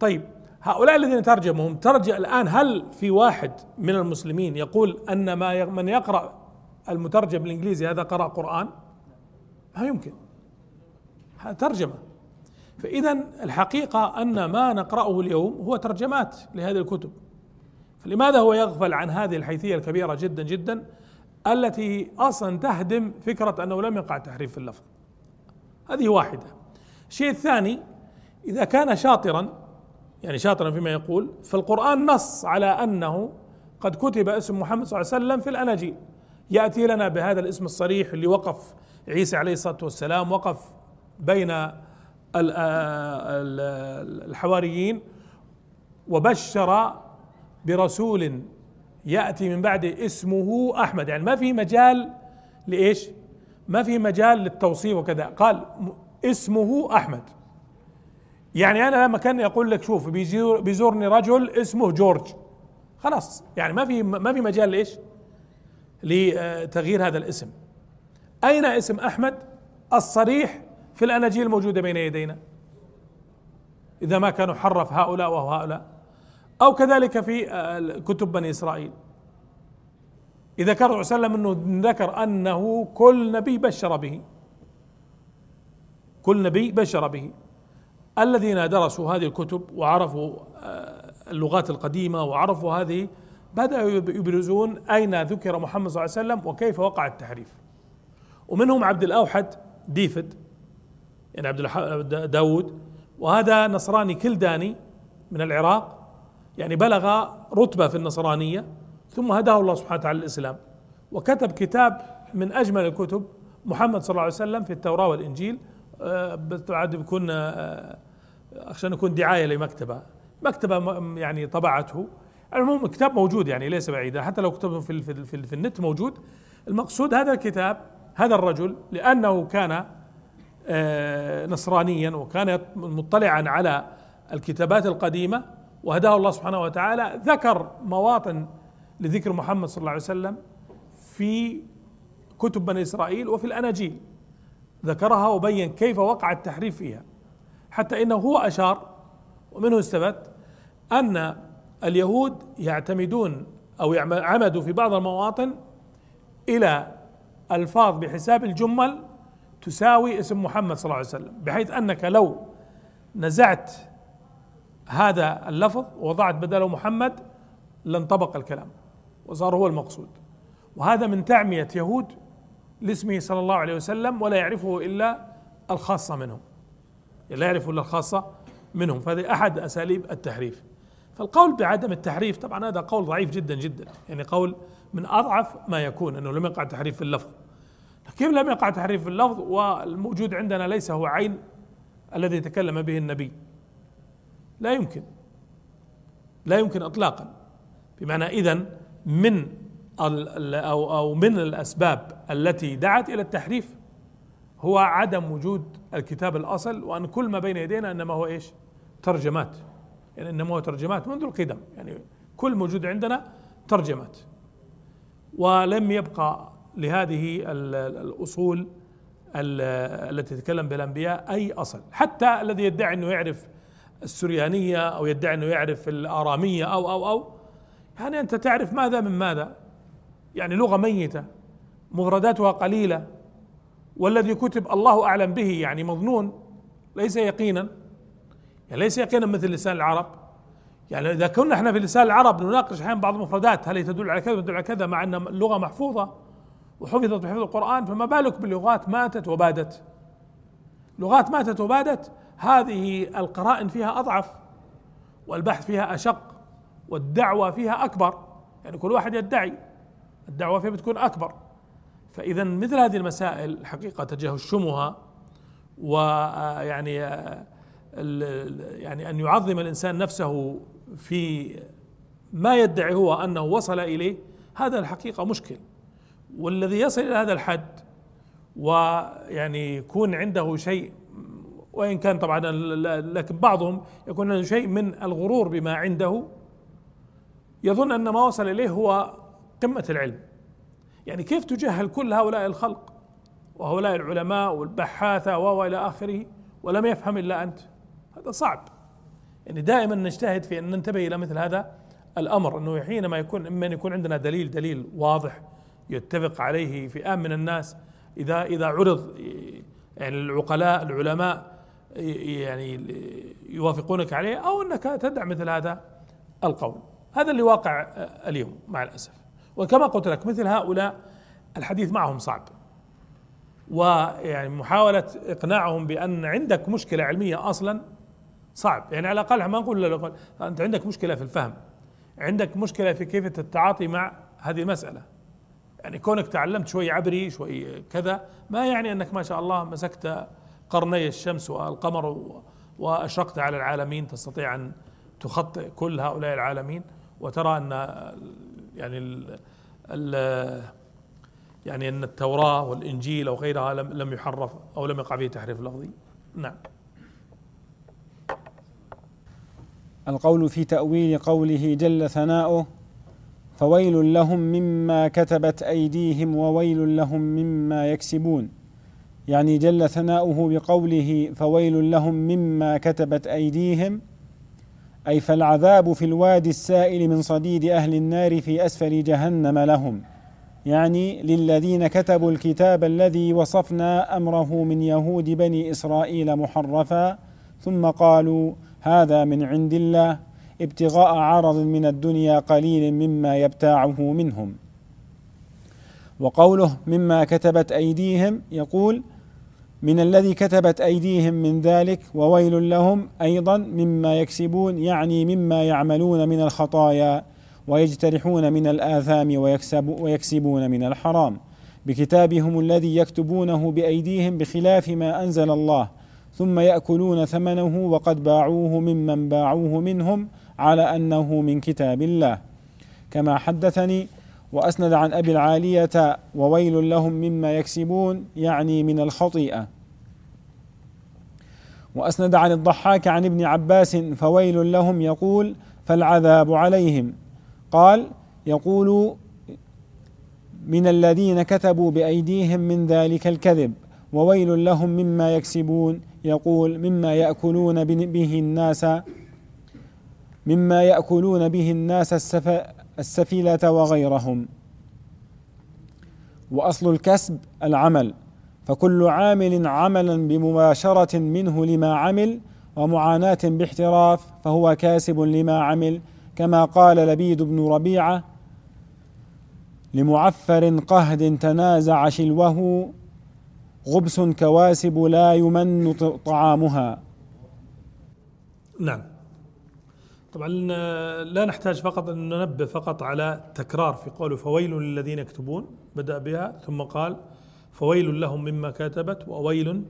طيب هؤلاء الذين ترجمهم ترجع الآن هل في واحد من المسلمين يقول أن ما من يقرأ المترجم بالإنجليزي هذا قرأ قرآن؟ ما يمكن. هذا ترجمة. فإذا الحقيقة أن ما نقرأه اليوم هو ترجمات لهذه الكتب. فلماذا هو يغفل عن هذه الحيثية الكبيرة جدا جدا التي أصلا تهدم فكرة أنه لم يقع تحريف في اللفظ؟ هذه واحدة. الشيء الثاني إذا كان شاطرا يعني شاطرا فيما يقول فالقرآن نص على أنه قد كتب اسم محمد صلى الله عليه وسلم في الأناجيل. يأتي لنا بهذا الاسم الصريح اللي وقف عيسى عليه الصلاة والسلام وقف بين الحواريين وبشر برسول يأتي من بعده اسمه أحمد. يعني ما في مجال لإيش؟ ما في مجال للتوصيف وكذا. قال اسمه أحمد. يعني أنا لما كان يقول لك شوف بيزور بيزورني رجل اسمه جورج. خلاص. يعني ما في ما في مجال لإيش؟ لتغيير هذا الاسم. أين اسم أحمد؟ الصريح في الأناجيل الموجودة بين يدينا؟ إذا ما كانوا حرف هؤلاء وهؤلاء. أو كذلك في كتب بني إسرائيل. إذا كان صلى الله عليه وسلم أنه ذكر أنه كل نبي بشر به. كل نبي بشر به. الذين درسوا هذه الكتب وعرفوا آه، اللغات القديمة وعرفوا هذه بدأوا يبرزون أين ذكر محمد صلى الله عليه وسلم وكيف وقع التحريف. ومنهم عبد الأوحد ديفد يعني عبد داود. وهذا نصراني كلداني من العراق. يعني بلغ رتبة في النصرانية ثم هداه الله سبحانه وتعالى الإسلام وكتب كتاب من أجمل الكتب محمد صلى الله عليه وسلم في التوراة والإنجيل. آه، بعد بيكون آه، عشان يكون دعاية لمكتبة. مكتبة يعني طبعته. المهم كتاب موجود يعني ليس بعيدا حتى لو كتبه في, في, في, في النت موجود. المقصود هذا الكتاب هذا الرجل لأنه كان آه، نصرانيا وكان مطلعا على الكتابات القديمة وهداه الله سبحانه وتعالى ذكر مواطن لذكر محمد صلى الله عليه وسلم في كتب بني إسرائيل وفي الأناجيل. ذكرها وبين كيف وقع التحريف فيها. حتى إنه هو أشار ومنه استفدت أن اليهود يعتمدون أو عمدوا في بعض المواطن إلى ألفاظ بحساب الجمل تساوي اسم محمد صلى الله عليه وسلم بحيث أنك لو نزعت هذا اللفظ ووضعت بدله محمد لانطبق الكلام وصار هو المقصود. وهذا من تعمية يهود لاسمه صلى الله عليه وسلم ولا يعرفه إلا الخاصة منهم. لا يعرف إلا الخاصة منهم. فهذه أحد أساليب التحريف. فالقول بعدم التحريف طبعا هذا قول ضعيف جدا جدا. يعني قول من أضعف ما يكون أنه لم يقع تحريف في اللفظ. كيف لم يقع تحريف في اللفظ والموجود عندنا ليس هو عين الذي تكلم به النبي. لا يمكن. لا يمكن اطلاقا. بمعنى اذا من أو أو من الأسباب التي دعت إلى التحريف هو عدم وجود الكتاب الأصل وأن كل ما بين يدينا إنما هو إيش؟ ترجمات. يعني إنما هو ترجمات منذ القدم. يعني كل موجود عندنا ترجمات. ولم يبقى لهذه الأصول التي تتكلم بالأنبياء أي أصل. حتى الذي يدعي إنه يعرف السريانية أو يدعي إنه يعرف الآرامية أو أو أو. يعني أنت تعرف ماذا من ماذا. يعني لغة ميتة مفرداتها قليلة والذي كتب الله أعلم به يعني مظنون ليس يقينا. يعني ليس يقينا مثل لسان العرب. يعني إذا كنا إحنا في لسان العرب نناقش أحيانا بعض المفردات هل هي تدل على كذا وتدل على كذا مع أن اللغة محفوظة وحفظت بحفظ القرآن فما بالك باللغات ماتت وبادت. لغات ماتت وبادت هذه القرائن فيها أضعف والبحث فيها أشق والدعوة فيها أكبر. يعني كل واحد يدعي الدعوة فيها بتكون أكبر. فإذا مثل هذه المسائل الحقيقة تجهشمها ويعني يعني أن يعظم الإنسان نفسه في ما يدعي هو أنه وصل إليه هذا الحقيقة مشكل. والذي يصل إلى هذا الحد ويعني يكون عنده شيء وإن كان طبعا لكن بعضهم يكون عنده شيء من الغرور بما عنده. يظن أن ما وصل إليه هو قمة العلم. يعني كيف تجهل كل هؤلاء الخلق وهؤلاء العلماء والبحاثة وإلى آخره ولم يفهم إلا أنت؟ هذا صعب. يعني دائما نجتهد في أن ننتبه إلى مثل هذا الأمر أنه حينما يكون إما أن يكون عندنا دليل دليل واضح يتفق عليه فئام من الناس إذا إذا عرض يعني العقلاء العلماء يعني يوافقونك عليه أو أنك تدع مثل هذا القول هذا اللي واقع اليوم مع الأسف. وكما قلت لك مثل هؤلاء الحديث معهم صعب. ويعني محاولة إقناعهم بأن عندك مشكلة علمية أصلا صعب. يعني على الأقل ما نقول أنت عندك مشكلة في الفهم. عندك مشكلة في كيف التعاطي مع هذه المسألة. يعني كونك تعلمت شوي عبري شوي كذا ما يعني أنك ما شاء الله مسكت قرني الشمس والقمر وأشرقت على العالمين تستطيع أن تخطئ كل هؤلاء العالمين. وترى أن يعني ال يعني أن التوراة والإنجيل أو غيرها لم لم يحرف أو لم يقع فيه تحريف لفظي. نعم. القول في تأويل قوله جل ثناؤه فويل لهم مما كتبت أيديهم وويل لهم مما يكسبون. يعني جل ثناؤه بقوله فويل لهم مما كتبت أيديهم أي فالعذاب في الوادي السائل من صديد أهل النار في أسفل جهنم لهم. يعني للذين كتبوا الكتاب الذي وصفنا أمره من يهود بني إسرائيل محرفا ثم قالوا هذا من عند الله ابتغاء عرض من الدنيا قليل مما يبتاعه منهم. وقوله مما كتبت أيديهم يقول من الذي كتبت أيديهم من ذلك وويل لهم أيضا مما يكسبون يعني مما يعملون من الخطايا ويجترحون من الآثام ويكسب ويكسبون من الحرام. بكتابهم الذي يكتبونه بأيديهم بخلاف ما أنزل الله ثم يأكلون ثمنه وقد باعوه ممن باعوه منهم على أنه من كتاب الله. كما حدثني وأسند عن أبي العالية وويل لهم مما يكسبون يعني من الخطيئة. وأسند عن الضحاك عن ابن عباس فويل لهم يقول فالعذاب عليهم قال يقول من الذين كتبوا بأيديهم من ذلك الكذب وويل لهم مما يكسبون يقول مما يأكلون به الناس مما يأكلون به الناس السفيله وغيرهم. وأصل الكسب العمل فكل عامل عملا بمباشرة منه لما عمل ومعاناة باحتراف فهو كاسب لما عمل. كما قال لبيد بن ربيعة لمعفر قهد تنازع شلوه غبس كواسب لا يمن طعامها. نعم. طبعا لا نحتاج فقط أن ننبه فقط على تكرار في قوله فويل للذين يكتبون بدأ بها ثم قال فويل لهم مما كتبت وويل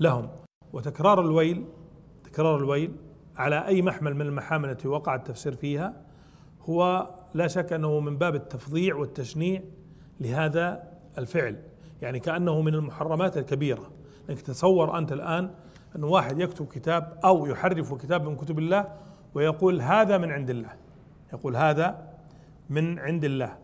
لهم. وتكرار الويل تكرار الويل على أي محمل من المحامل التي وقع التفسير فيها هو لا شك أنه من باب التفظيع والتشنيع لهذا الفعل. يعني كأنه من المحرمات الكبيرة. لأنك تصور أنت الآن أن واحد يكتب كتاب أو يحرف كتاب من كتب الله ويقول هذا من عند الله. يقول هذا من عند الله.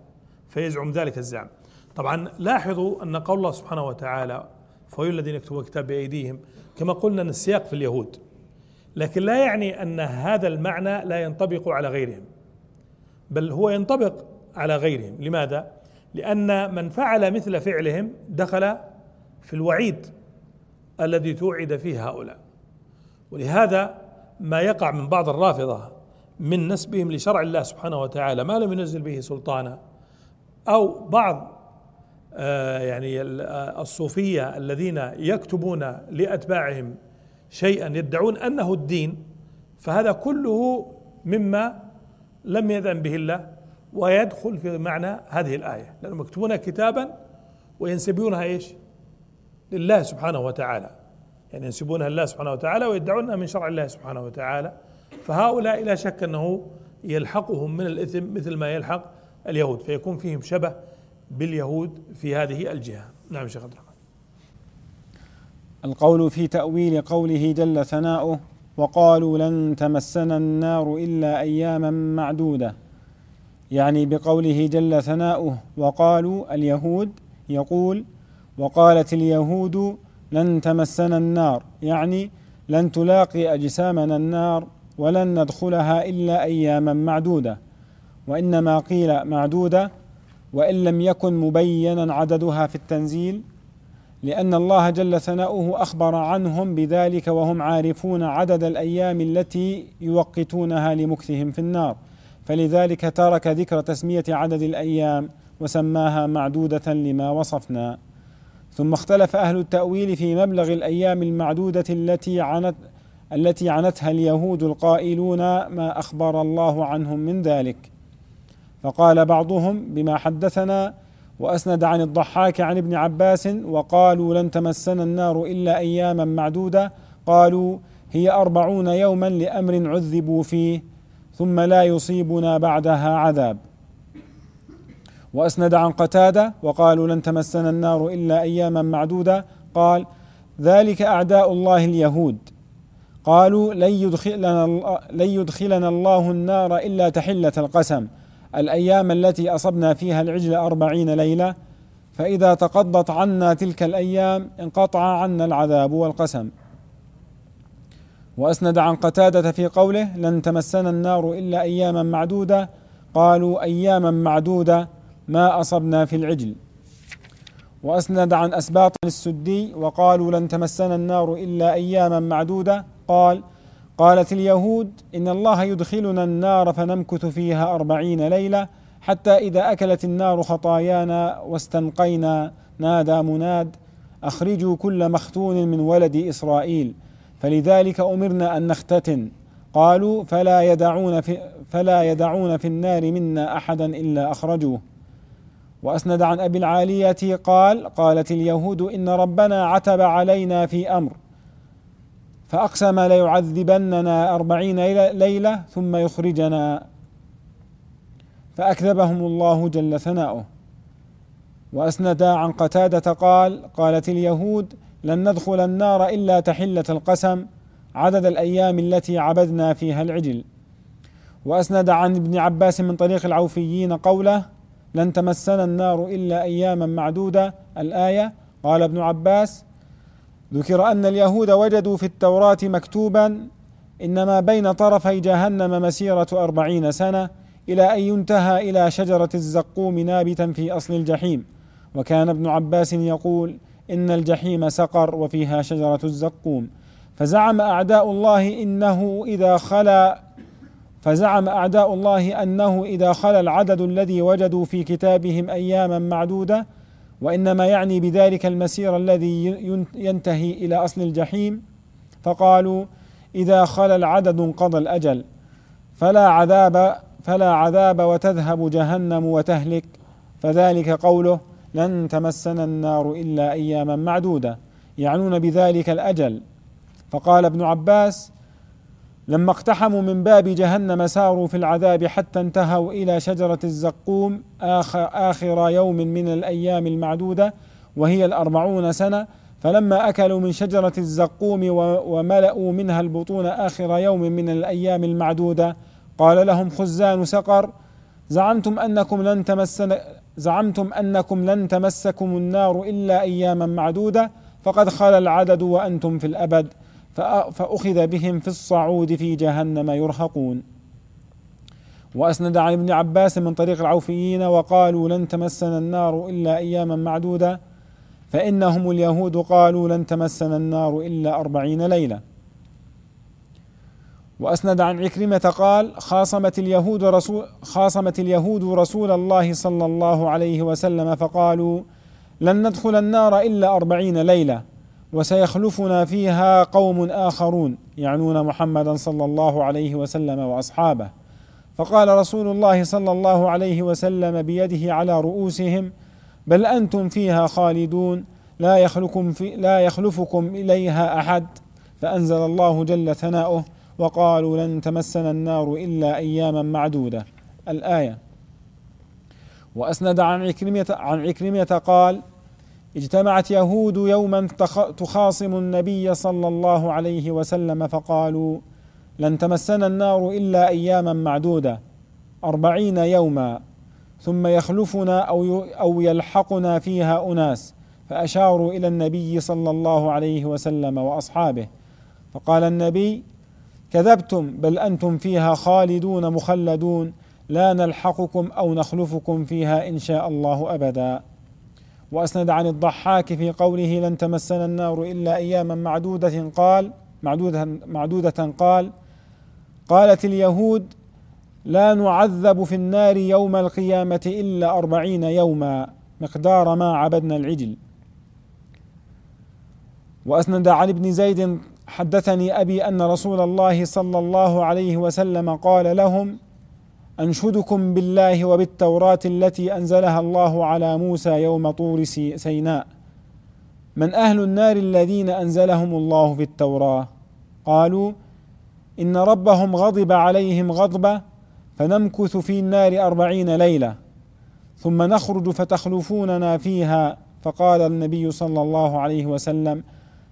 فيزعم ذلك الزعم. طبعا لاحظوا أن قول الله سبحانه وتعالى فويل الذين يكتبون الكتاب بأيديهم كما قلنا أن السياق في اليهود. لكن لا يعني أن هذا المعنى لا ينطبق على غيرهم بل هو ينطبق على غيرهم. لماذا؟ لأن من فعل مثل فعلهم دخل في الوعيد الذي توعد فيه هؤلاء. ولهذا ما يقع من بعض الرافضة من نسبهم لشرع الله سبحانه وتعالى ما لم ينزل به سلطانا. أو بعض آه، يعني الصوفية الذين يكتبون لأتباعهم شيئا يدعون أنه الدين فهذا كله مما لم يذن به الله ويدخل في معنى هذه الآية. لأنهم يكتبون كتابا وينسبونها إيش؟ لله سبحانه وتعالى. يعني ينسبونها لله سبحانه وتعالى ويدعونها من شرع الله سبحانه وتعالى. فهؤلاء لا شك أنه يلحقهم من الإثم مثل ما يلحق اليهود فيكون فيهم شبه باليهود في هذه الجهة. نعم شيخ عبد الرحمن. القول في تأويل قوله جل ثناؤه وقالوا لن تمسنا النار إلا أياما معدودة. يعني بقوله جل ثناؤه وقالوا اليهود يقول وقالت اليهود لن تمسنا النار. يعني لن تلاقي أجسامنا النار ولن ندخلها إلا أياما معدودة. وإنما قيل معدودة وإن لم يكن مبينا عددها في التنزيل لأن الله جل ثناؤه أخبر عنهم بذلك وهم عارفون عدد الأيام التي يوقتونها لمكثهم في النار. فلذلك ترك ذكر تسمية عدد الأيام وسماها معدودة لما وصفنا. ثم اختلف أهل التأويل في مبلغ الأيام المعدودة التي عنت التي عنتها اليهود القائلون ما أخبر الله عنهم من ذلك. فقال بعضهم بما حدثنا وأسند عن الضحاك عن ابن عباس وقالوا لن تمسنا النار إلا أياما معدودة. قالوا هي أربعون يوما لأمر عذبوا فيه ثم لا يصيبنا بعدها عذاب. وأسند عن قتادة وقالوا لن تمسنا النار إلا أياما معدودة. قال ذلك أعداء الله اليهود. قالوا لن يدخلنا, لن يدخلنا الله النار إلا تحلة القسم. الأيام التي أصبنا فيها العجل أربعين ليلة. فإذا تقضت عنا تلك الأيام انقطع عنا العذاب والقسم. وأسند عن قتادة في قوله لن تمسنا النار إلا أياما معدودة. قالوا أياما معدودة. ما أصبنا في العجل. وأسند عن أسباط السدي وقالوا لن تمسنا النار إلا أياما معدودة. قال قالت اليهود إن الله يدخلنا النار فنمكث فيها أربعين ليلة حتى إذا أكلت النار خطايانا واستنقينا. نادى مناد أخرجوا كل مختون من ولد إسرائيل فلذلك أمرنا أن نختتن. قالوا فلا يدعون في فلا يدعون في النار منا أحدا إلا أخرجوه. وأسند عن أبي العالية قال قالت اليهود إن ربنا عتب علينا في أمر فأقسم ليعذبننا أربعين ليلة ثم يخرجنا. فأكذبهم الله جل ثناؤه. وأسند عن قتادة قال قالت اليهود لن ندخل النار إلا تحلة القسم عدد الأيام التي عبدنا فيها العجل وأسند عن ابن عباس من طريق العوفيين قوله لن تمسنا النار إلا أياما معدودة. الآية قال ابن عباس ذكر أن اليهود وجدوا في التوراة مكتوبا إنما بين طرفي جهنم مسيرة أربعين سنة إلى أن ينتهى إلى شجرة الزقوم نابتا في أصل الجحيم. وكان ابن عباس يقول إن الجحيم سقر وفيها شجرة الزقوم. فزعم أعداء الله إنه إذا خلا فزعم أعداء الله أنه إذا خلا العدد الذي وجدوا في كتابهم أياما معدودة وإنما يعني بذلك المسير الذي ينتهي إلى أصل الجحيم فقالوا إذا خلا العدد انقضى الأجل فلا عذاب فلا عذاب وتذهب جهنم وتهلك فذلك قوله لن تمسنا النار إلا أياما معدودة يعنون بذلك الأجل. فقال ابن عباس لما اقتحموا من باب جهنم ساروا في العذاب حتى انتهوا إلى شجرة الزقوم آخر, آخر يوم من الأيام المعدودة وهي الأربعون سنة. فلما أكلوا من شجرة الزقوم وملأوا منها البطون آخر يوم من الأيام المعدودة قال لهم خزان سقر زعمتم أنكم لن تمسن زعمتم أنكم لن تمسكم النار إلا أياما معدودة فقد خلا العدد وأنتم في الأبد. فأخذ بهم في الصعود في جهنم يرهقون. وأسند عن ابن عباس من طريق العوفيين وقالوا لن تمسنا النار إلا أياما معدودة فإنهم اليهود قالوا لن تمسنا النار إلا أربعين ليلة. وأسند عن عكرمة قال خاصمت اليهود رسول خاصمت اليهود رسول الله صلى الله عليه وسلم فقالوا لن ندخل النار إلا أربعين ليلة. وسيخلفنا فيها قوم آخرون يعنون محمدا صلى الله عليه وسلم وأصحابه. فقال رسول الله صلى الله عليه وسلم بيده على رؤوسهم بل أنتم فيها خالدون لا يخلكم في لا يخلفكم إليها أحد. فأنزل الله جل ثناؤه وقالوا لن تمسنا النار إلا أياما معدودة. الآية. وأسند عن عكرمه عن عكرمه قال اجتمعت يهود يوما تخاصم النبي صلى الله عليه وسلم فقالوا لن تمسنا النار إلا أياما معدودة أربعين يوما ثم يخلفنا أو أو يلحقنا فيها أناس فأشاروا إلى النبي صلى الله عليه وسلم وأصحابه فقال النبي كذبتم بل أنتم فيها خالدون مخلدون لا نلحقكم أو نخلفكم فيها إن شاء الله أبدا. وأسند عن الضحاك في قوله لن تمسنا النار إلا أياما معدودة قال معدودة معدودة قال قالت اليهود لا نعذب في النار يوم القيامة إلا أربعين يوما مقدار ما عبدنا العجل. وأسند عن ابن زيد حدثني أبي أن رسول الله صلى الله عليه وسلم قال لهم أنشدكم بالله وبالتوراة التي أنزلها الله على موسى يوم طور سيناء. من أهل النار الذين أنزلهم الله في التوراة؟ قالوا إن ربهم غضب عليهم غضبة فنمكث في النار أربعين ليلة ثم نخرج فتخلفوننا فيها. فقال النبي صلى الله عليه وسلم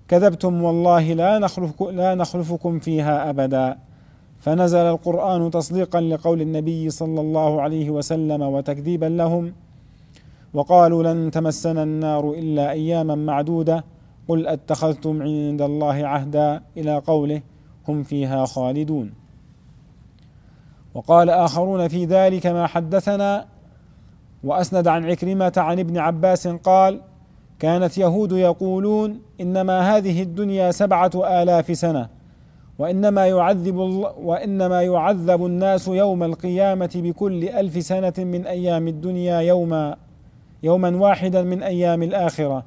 كذبتم والله لا نخلف لا نخلفكم فيها أبدا. فنزل القرآن تصديقا لقول النبي صلى الله عليه وسلم وتكذيبا لهم وقالوا لن تمسنا النار إلا اياما معدودة قل أتخذتم عند الله عهدا إلى قوله هم فيها خالدون. وقال آخرون في ذلك ما حدثنا وأسند عن عكرمة عن ابن عباس قال كانت يهود يقولون إنما هذه الدنيا سبعة آلاف سنة وإنما يعذب وإنما يعذب الناس يوم القيامة بكل ألف سنة من أيام الدنيا يوما يوما واحدا من أيام الآخرة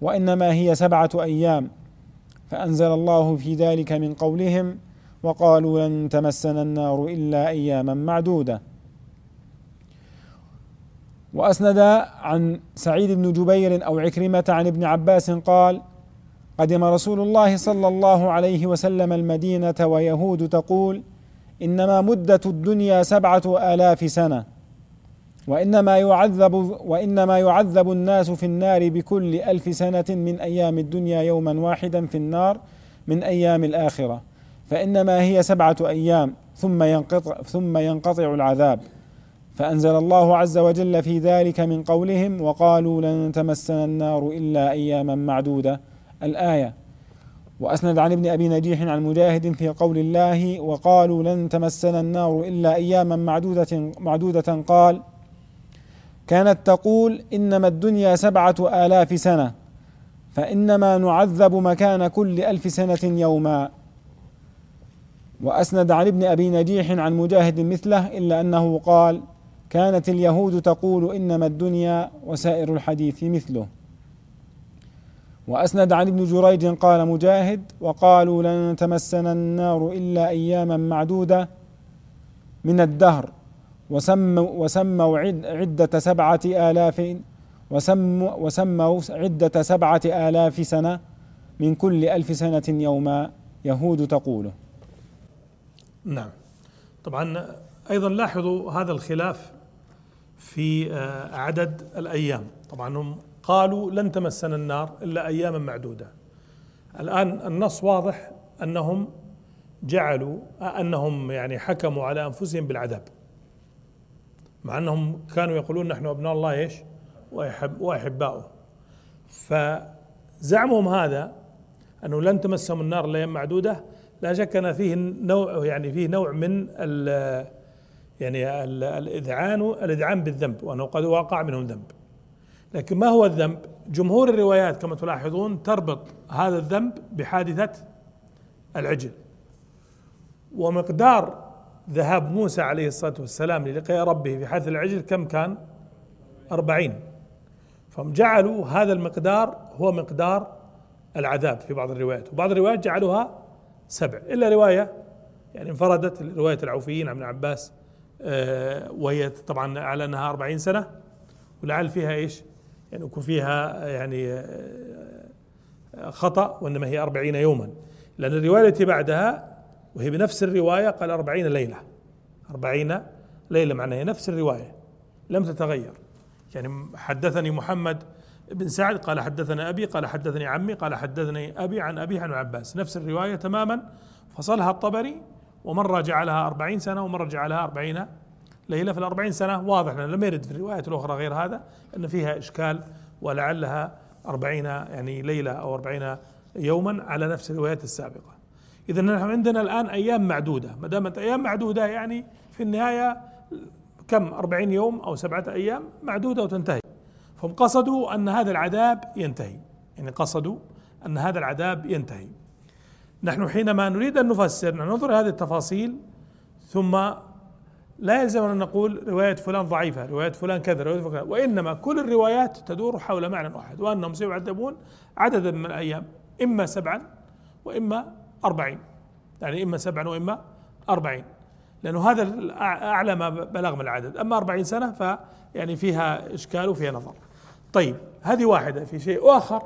وإنما هي سبعة أيام. فأنزل الله في ذلك من قولهم وقالوا لن تمسنا النار إلا أياما معدودة. وأسند عن سعيد بن جبير أو عكرمة عن ابن عباس قال قدم رسول الله صلى الله عليه وسلم المدينة ويهود تقول إنما مدة الدنيا سبعة آلاف سنة وإنما يعذب وإنما يعذب الناس في النار بكل ألف سنة من أيام الدنيا يوما واحدا في النار من أيام الآخرة فإنما هي سبعة أيام ثم ينقطع ثم ينقطع العذاب. فأنزل الله عز وجل في ذلك من قولهم وقالوا لن تمسنا النار إلا أياما معدودة. الآية. وأسند عن ابن أبي نجيح عن مجاهد في قول الله وقالوا لن تمسنا النار إلا أياما معدودة معدودة قال كانت تقول إنما الدنيا سبعة آلاف سنة فإنما نعذب مكان كل ألف سنة يوما. وأسند عن ابن أبي نجيح عن مجاهد مثله إلا أنه قال كانت اليهود تقول إنما الدنيا وسائر الحديث مثله. وأسند عن ابن جريج قال مجاهد وقالوا لن تمسنا النار إلا أياما معدودة من الدهر وسموا وسموا عدة سبعة آلاف وسموا وسموا عدة سبعة آلاف سنة من كل ألف سنة يوما يهود تقوله. نعم. طبعا أيضا لاحظوا هذا الخلاف في آه، عدد الأيام. طبعا هم قالوا لن تمسنا النار إلا أياما معدودة. الآن النص واضح أنهم جعلوا أنهم يعني حكموا على أنفسهم بالعذاب. مع أنهم كانوا يقولون نحن أبناء الله إيش؟ ويحب وأحباؤه. فزعمهم هذا أنه لن تمسهم النار إلا أيام معدودة. لا شك أن فيه نوع يعني فيه نوع من ال يعني الإذعان الإذعان بالذنب وأنه قد وقع منهم ذنب. لكن ما هو الذنب؟ جمهور الروايات كما تلاحظون تربط هذا الذنب بحادثة العجل. ومقدار ذهاب موسى عليه الصلاة والسلام للقاء ربه في حث العجل كم كان؟ أربعين. فهم جعلوا هذا المقدار هو مقدار العذاب في بعض الروايات وبعض الروايات جعلوها سبع إلا رواية يعني انفردت رواية العوفيين عن ابن عباس آه، وهي طبعا على أنها أربعين سنة ولعل فيها إيش؟ يعني يكون فيها يعني خطأ وإنما هي أربعين يوما. لأن الرواية التي بعدها وهي بنفس الرواية قال أربعين ليلة. أربعين ليلة معناها نفس الرواية. لم تتغير. يعني حدثني محمد بن سعد قال حدثنا أبي قال حدثني عمي قال حدثني أبي عن أبي عن عباس. نفس الرواية تماما. فصلها الطبري ومرة جعلها أربعين سنة ومرة جعلها أربعين ليلة في الأربعين سنة واضح لأنه لم يرد في الروايات الأخرى غير هذا أن فيها إشكال ولعلها أربعين يعني ليلة أو أربعين يوما على نفس الروايات السابقة. إذا نحن عندنا الآن أيام معدودة. ما دامت أيام معدودة يعني في النهاية كم؟ أربعين يوم أو سبعة أيام معدودة وتنتهي. فهم قصدوا أن هذا العذاب ينتهي. يعني قصدوا أن هذا العذاب ينتهي. نحن حينما نريد أن نفسر ننظر هذه التفاصيل ثم لا يلزم أن نقول رواية فلان ضعيفة رواية فلان كذا رواية فلان وإنما كل الروايات تدور حول معنى واحد وأنهم سيعذبون عددا من الأيام إما سبعا وإما أربعين. يعني إما سبعا وإما أربعين. لأنه هذا أعلى ما بلغ من العدد. أما أربعين سنة فيعني فيها إشكال وفيها نظر. طيب هذه واحدة. في شيء آخر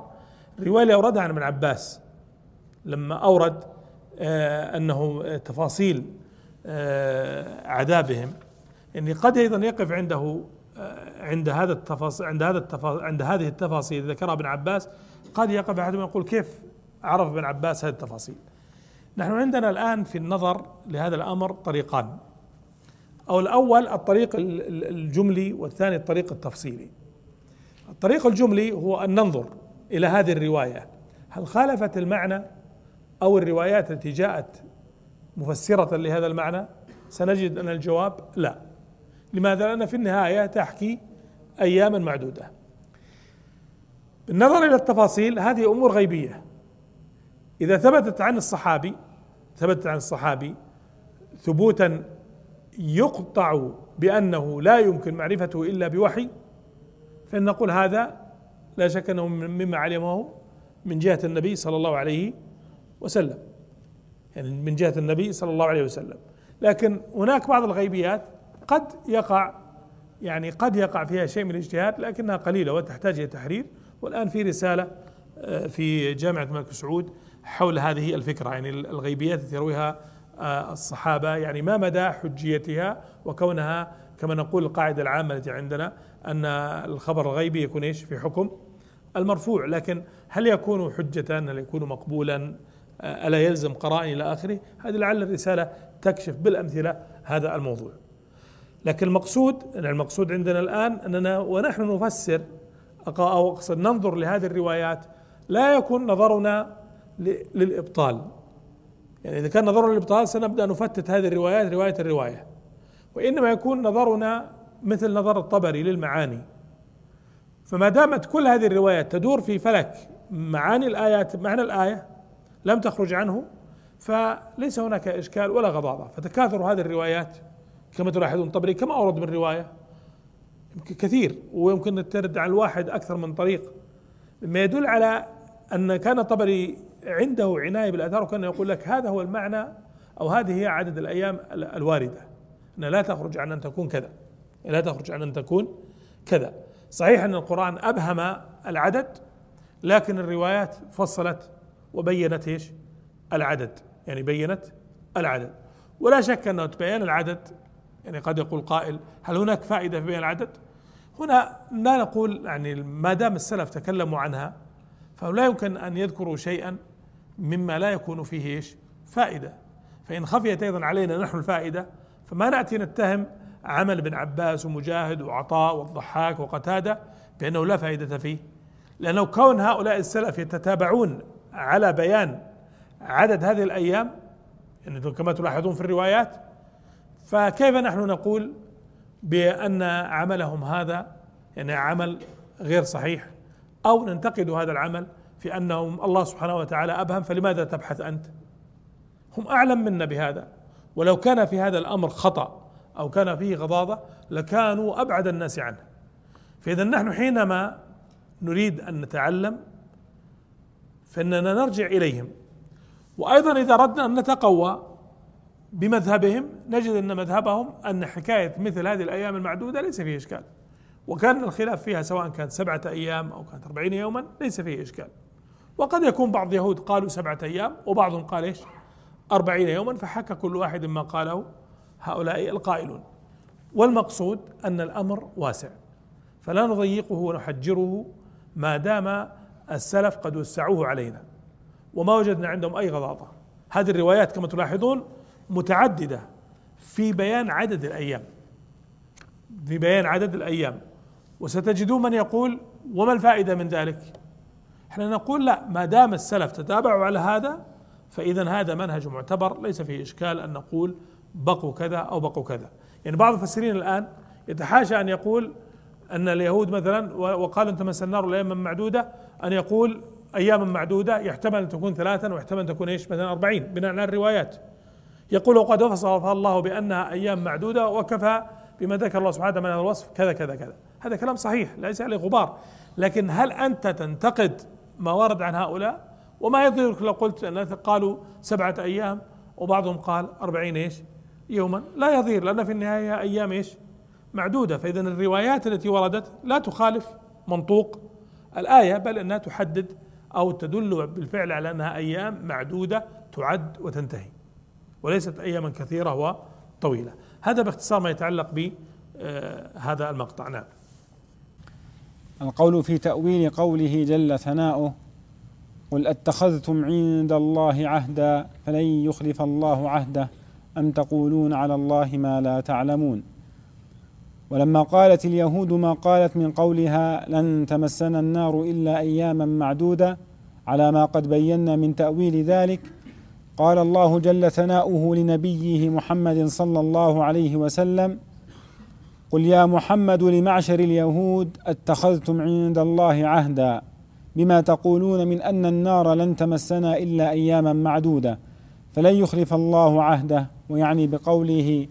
الرواية اللي أوردها عن ابن عباس لما أورد آه أنه تفاصيل عذابهم. يعني قد أيضا يقف عنده آه عند هذا التفاصيل عند هذا التفاصيل عند هذه التفاصيل. ذكرها ابن عباس قد يقف أحدهم يقول كيف عرف ابن عباس هذه التفاصيل؟ نحن عندنا الآن في النظر لهذا الأمر طريقان. أو الأول الطريق الجملي والثاني الطريق التفصيلي. الطريق الجملي هو أن ننظر إلى هذه الرواية. هل خالفت المعنى أو الروايات التي جاءت مفسرة لهذا المعنى؟ سنجد أن الجواب لا. لماذا؟ لأن في النهاية تحكي أياما معدودة. بالنظر إلى التفاصيل هذه أمور غيبية. إذا ثبتت عن الصحابي ثبتت عن الصحابي ثبوتا يقطع بأنه لا يمكن معرفته إلا بوحي فإن نقول هذا لا شك أنه مما علمه من جهة النبي صلى الله عليه وسلم. يعني من جهة النبي صلى الله عليه وسلم. لكن هناك بعض الغيبيات قد يقع يعني قد يقع فيها شيء من الاجتهاد لكنها قليلة وتحتاج إلى تحرير. والآن في رسالة آه، في جامعة الملك سعود حول هذه الفكرة يعني الغيبيات التي يرويها آه، الصحابة يعني ما مدى حجيتها وكونها كما نقول القاعدة العامة التي عندنا أن الخبر الغيبي يكون إيش؟ في حكم المرفوع. لكن هل يكون حجة؟ هل يكون مقبولا؟ ألا يلزم قرائن إلى آخره؟ هذه لعل الرسالة تكشف بالأمثلة هذا الموضوع. لكن المقصود المقصود عندنا الآن أننا ونحن نفسر أو أقصد ننظر لهذه الروايات لا يكون نظرنا للإبطال. يعني إذا كان نظرنا للإبطال سنبدأ نفتت هذه الروايات رواية الرواية. وإنما يكون نظرنا مثل نظر الطبري للمعاني. فما دامت كل هذه الروايات تدور في فلك معاني الآيات معنى الآية لم تخرج عنه فليس هناك إشكال ولا غضاضة. فتكاثر هذه الروايات كما تلاحظون طبري كما أورد من رواية كثير ويمكن ترد على الواحد أكثر من طريق. مما يدل على أن كان طبري عنده عناية بالآثار وكان يقول لك هذا هو المعنى أو هذه هي عدد الأيام الواردة. أنها لا تخرج عن أن تكون كذا. لا تخرج عن أن تكون كذا. صحيح أن القرآن أبهم العدد لكن الروايات فصلت وبينت إيش؟ العدد يعني بينت العدد ولا شك أنه بيان العدد يعني قد يقول قائل هل هناك فائدة في بيان العدد؟ هنا لا نقول يعني ما دام السلف تكلموا عنها فلا يمكن أن يذكروا شيئا مما لا يكون فيه إيش؟ فائدة فإن خفيت أيضا علينا نحن الفائدة فما نأتي نتهم عمل ابن عباس ومجاهد وعطاء والضحاك وقتادة بأنه لا فائدة فيه لأنه كون هؤلاء السلف يتتابعون على بيان عدد هذه الأيام كما تلاحظون في الروايات فكيف نحن نقول بأن عملهم هذا يعني عمل غير صحيح أو ننتقد هذا العمل في أنهم الله سبحانه وتعالى أبهم فلماذا تبحث أنت؟ هم أعلم منا بهذا ولو كان في هذا الأمر خطأ أو كان فيه غضاضة لكانوا أبعد الناس عنه فإذا نحن حينما نريد أن نتعلم فإننا نرجع إليهم. وأيضا إذا أردنا أن نتقوى بمذهبهم نجد أن مذهبهم أن حكاية مثل هذه الأيام المعدودة ليس فيه إشكال. وكان الخلاف فيها سواء كانت سبعة أيام أو كانت أربعين يوما ليس فيه إشكال. وقد يكون بعض اليهود قالوا سبعة أيام وبعضهم قال إيش؟ أربعين يوما فحكى كل واحد ما قاله هؤلاء القائلون. والمقصود أن الأمر واسع. فلا نضيقه ونحجره ما دام السلف قد وسعوه علينا. وما وجدنا عندهم أي غضاضه هذه الروايات كما تلاحظون متعددة في بيان عدد الأيام. في بيان عدد الأيام. وستجدون من يقول وما الفائدة من ذلك؟ إحنا نقول لا ما دام السلف تتابعوا على هذا فاذا هذا منهج معتبر ليس فيه إشكال أن نقول بقوا كذا أو بقوا كذا. يعني بعض المفسرين الآن يتحاشى أن يقول أن اليهود مثلا وقال أنتم تمس النار الأيام معدودة أن يقول أياما معدودة يحتمل أن تكون ثلاثا ويحتمل أن تكون إيش مثلا أربعين بناء على الروايات. يقول وقد وصفها الله بأنها أيام معدودة وكفى بما ذكر الله سبحانه من هذا الوصف كذا كذا كذا. هذا كلام صحيح ليس عليه غبار. لكن هل أنت تنتقد ما ورد عن هؤلاء؟ وما يضرك لو قلت أن قالوا سبعة أيام وبعضهم قال أربعين إيش؟ يوما. لا يضير لأن في النهاية أيام إيش؟ معدودة. فاذا الروايات التي وردت لا تخالف منطوق الآية بل أنها تحدد أو تدل بالفعل على أنها أيام معدودة تعد وتنتهي وليست أياما كثيرة وطويلة. هذا باختصار ما يتعلق بهذا المقطع. نعم. القول في تأويل قوله جل ثناؤه قل أتخذتم عند الله عهدا فلن يخلف الله عهده أم تقولون على الله ما لا تعلمون؟ ولما قالت اليهود ما قالت من قولها لن تمسنا النار إلا أياما معدودة على ما قد بينا من تأويل ذلك قال الله جل ثناؤه لنبيه محمد صلى الله عليه وسلم قل يا محمد لمعشر اليهود اتخذتم عند الله عهدا بما تقولون من أن النار لن تمسنا إلا أياما معدودة فلن يخلف الله عهده ويعني بقوله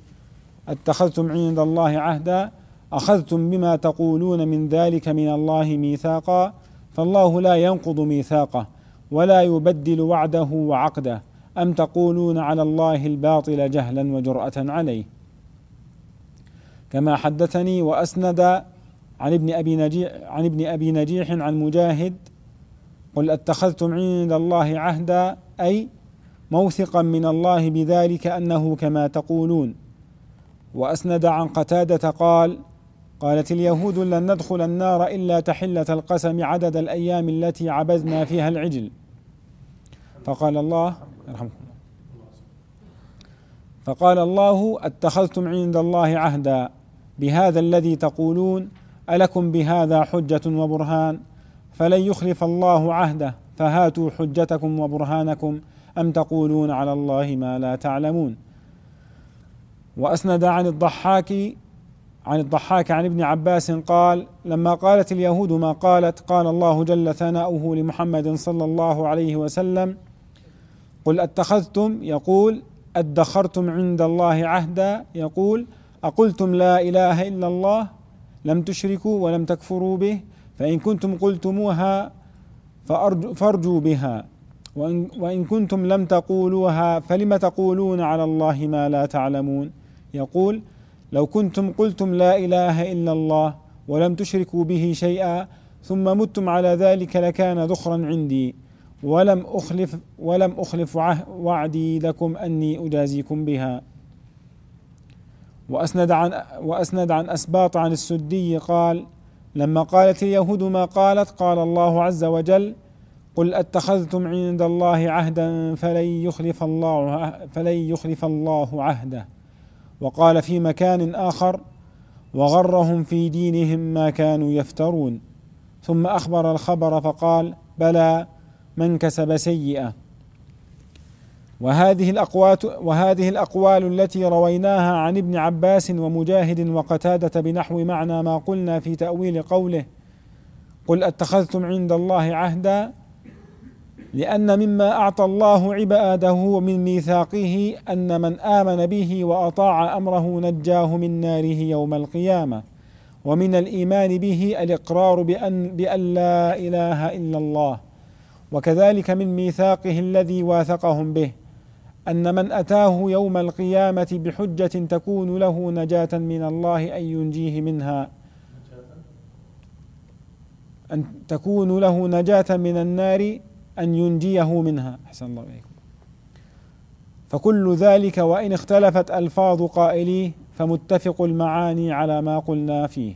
أتخذتم عند الله عهدا أخذتم بما تقولون من ذلك من الله ميثاقا فالله لا ينقض ميثاقه ولا يبدل وعده وعقده. أم تقولون على الله الباطل جهلا وجرأة عليه؟ كما حدثني وأسند عن ابن أبي نجيح عن ابن أبي نجيح عن مجاهد قل أتخذتم عند الله عهدا أي موثقا من الله بذلك أنه كما تقولون. وأسند عن قتادة قال قالت اليهود لن ندخل النار إلا تحلة القسم عدد الأيام التي عبدنا فيها العجل. فقال الله يرحمكم فقال الله أتخذتم عند الله عهدا بهذا الذي تقولون ألكم بهذا حجة وبرهان؟ فلن يخلف الله عهده فهاتوا حجتكم وبرهانكم أم تقولون على الله ما لا تعلمون؟ وأسند عن الضحاك عن الضحاك عن ابن عباس قال لما قالت اليهود ما قالت قال الله جل ثناؤه لمحمد صلى الله عليه وسلم قل أتخذتم؟ يقول أدخرتم عند الله عهدا؟ يقول أقلتم لا إله إلا الله لم تشركوا ولم تكفروا به فإن كنتم قلتموها فارجوا بها وإن, وإن كنتم لم تقولوها فلم تقولون على الله ما لا تعلمون؟ يقول لو كنتم قلتم لا إله إلا الله ولم تشركوا به شيئا ثم متم على ذلك لكان ذخرا عندي. ولم أخلف ولم أخلف وعدي لكم أني أجازيكم بها. وأسند عن وأسند عن أسباط عن السدي قال لما قالت اليهود ما قالت قال الله عز وجل قل أتخذتم عند الله عهدا فلن يخلف الله فلن يخلف الله عهده. وقال في مكان آخر وغرهم في دينهم ما كانوا يفترون. ثم أخبر الخبر فقال بلى من كسب سيئة. وهذه الأقوال وهذه الأقوال التي رويناها عن ابن عباس ومجاهد وقتادة بنحو معنى ما قلنا في تأويل قوله قل أتخذتم عند الله عهدا لأن مما أعطى الله عباده من ميثاقه أن من آمن به وأطاع أمره نجاه من ناره يوم القيامة. ومن الإيمان به الإقرار بأن, بأن لا إله إلا الله. وكذلك من ميثاقه الذي واثقهم به أن من أتاه يوم القيامة بحجة تكون له نجاة من الله أن ينجيه منها. أن تكون له نجاة من النار أن ينجيه منها. أحسن الله إليكم. فكل ذلك وإن اختلفت ألفاظ قائليه فمتفق المعاني على ما قلنا فيه.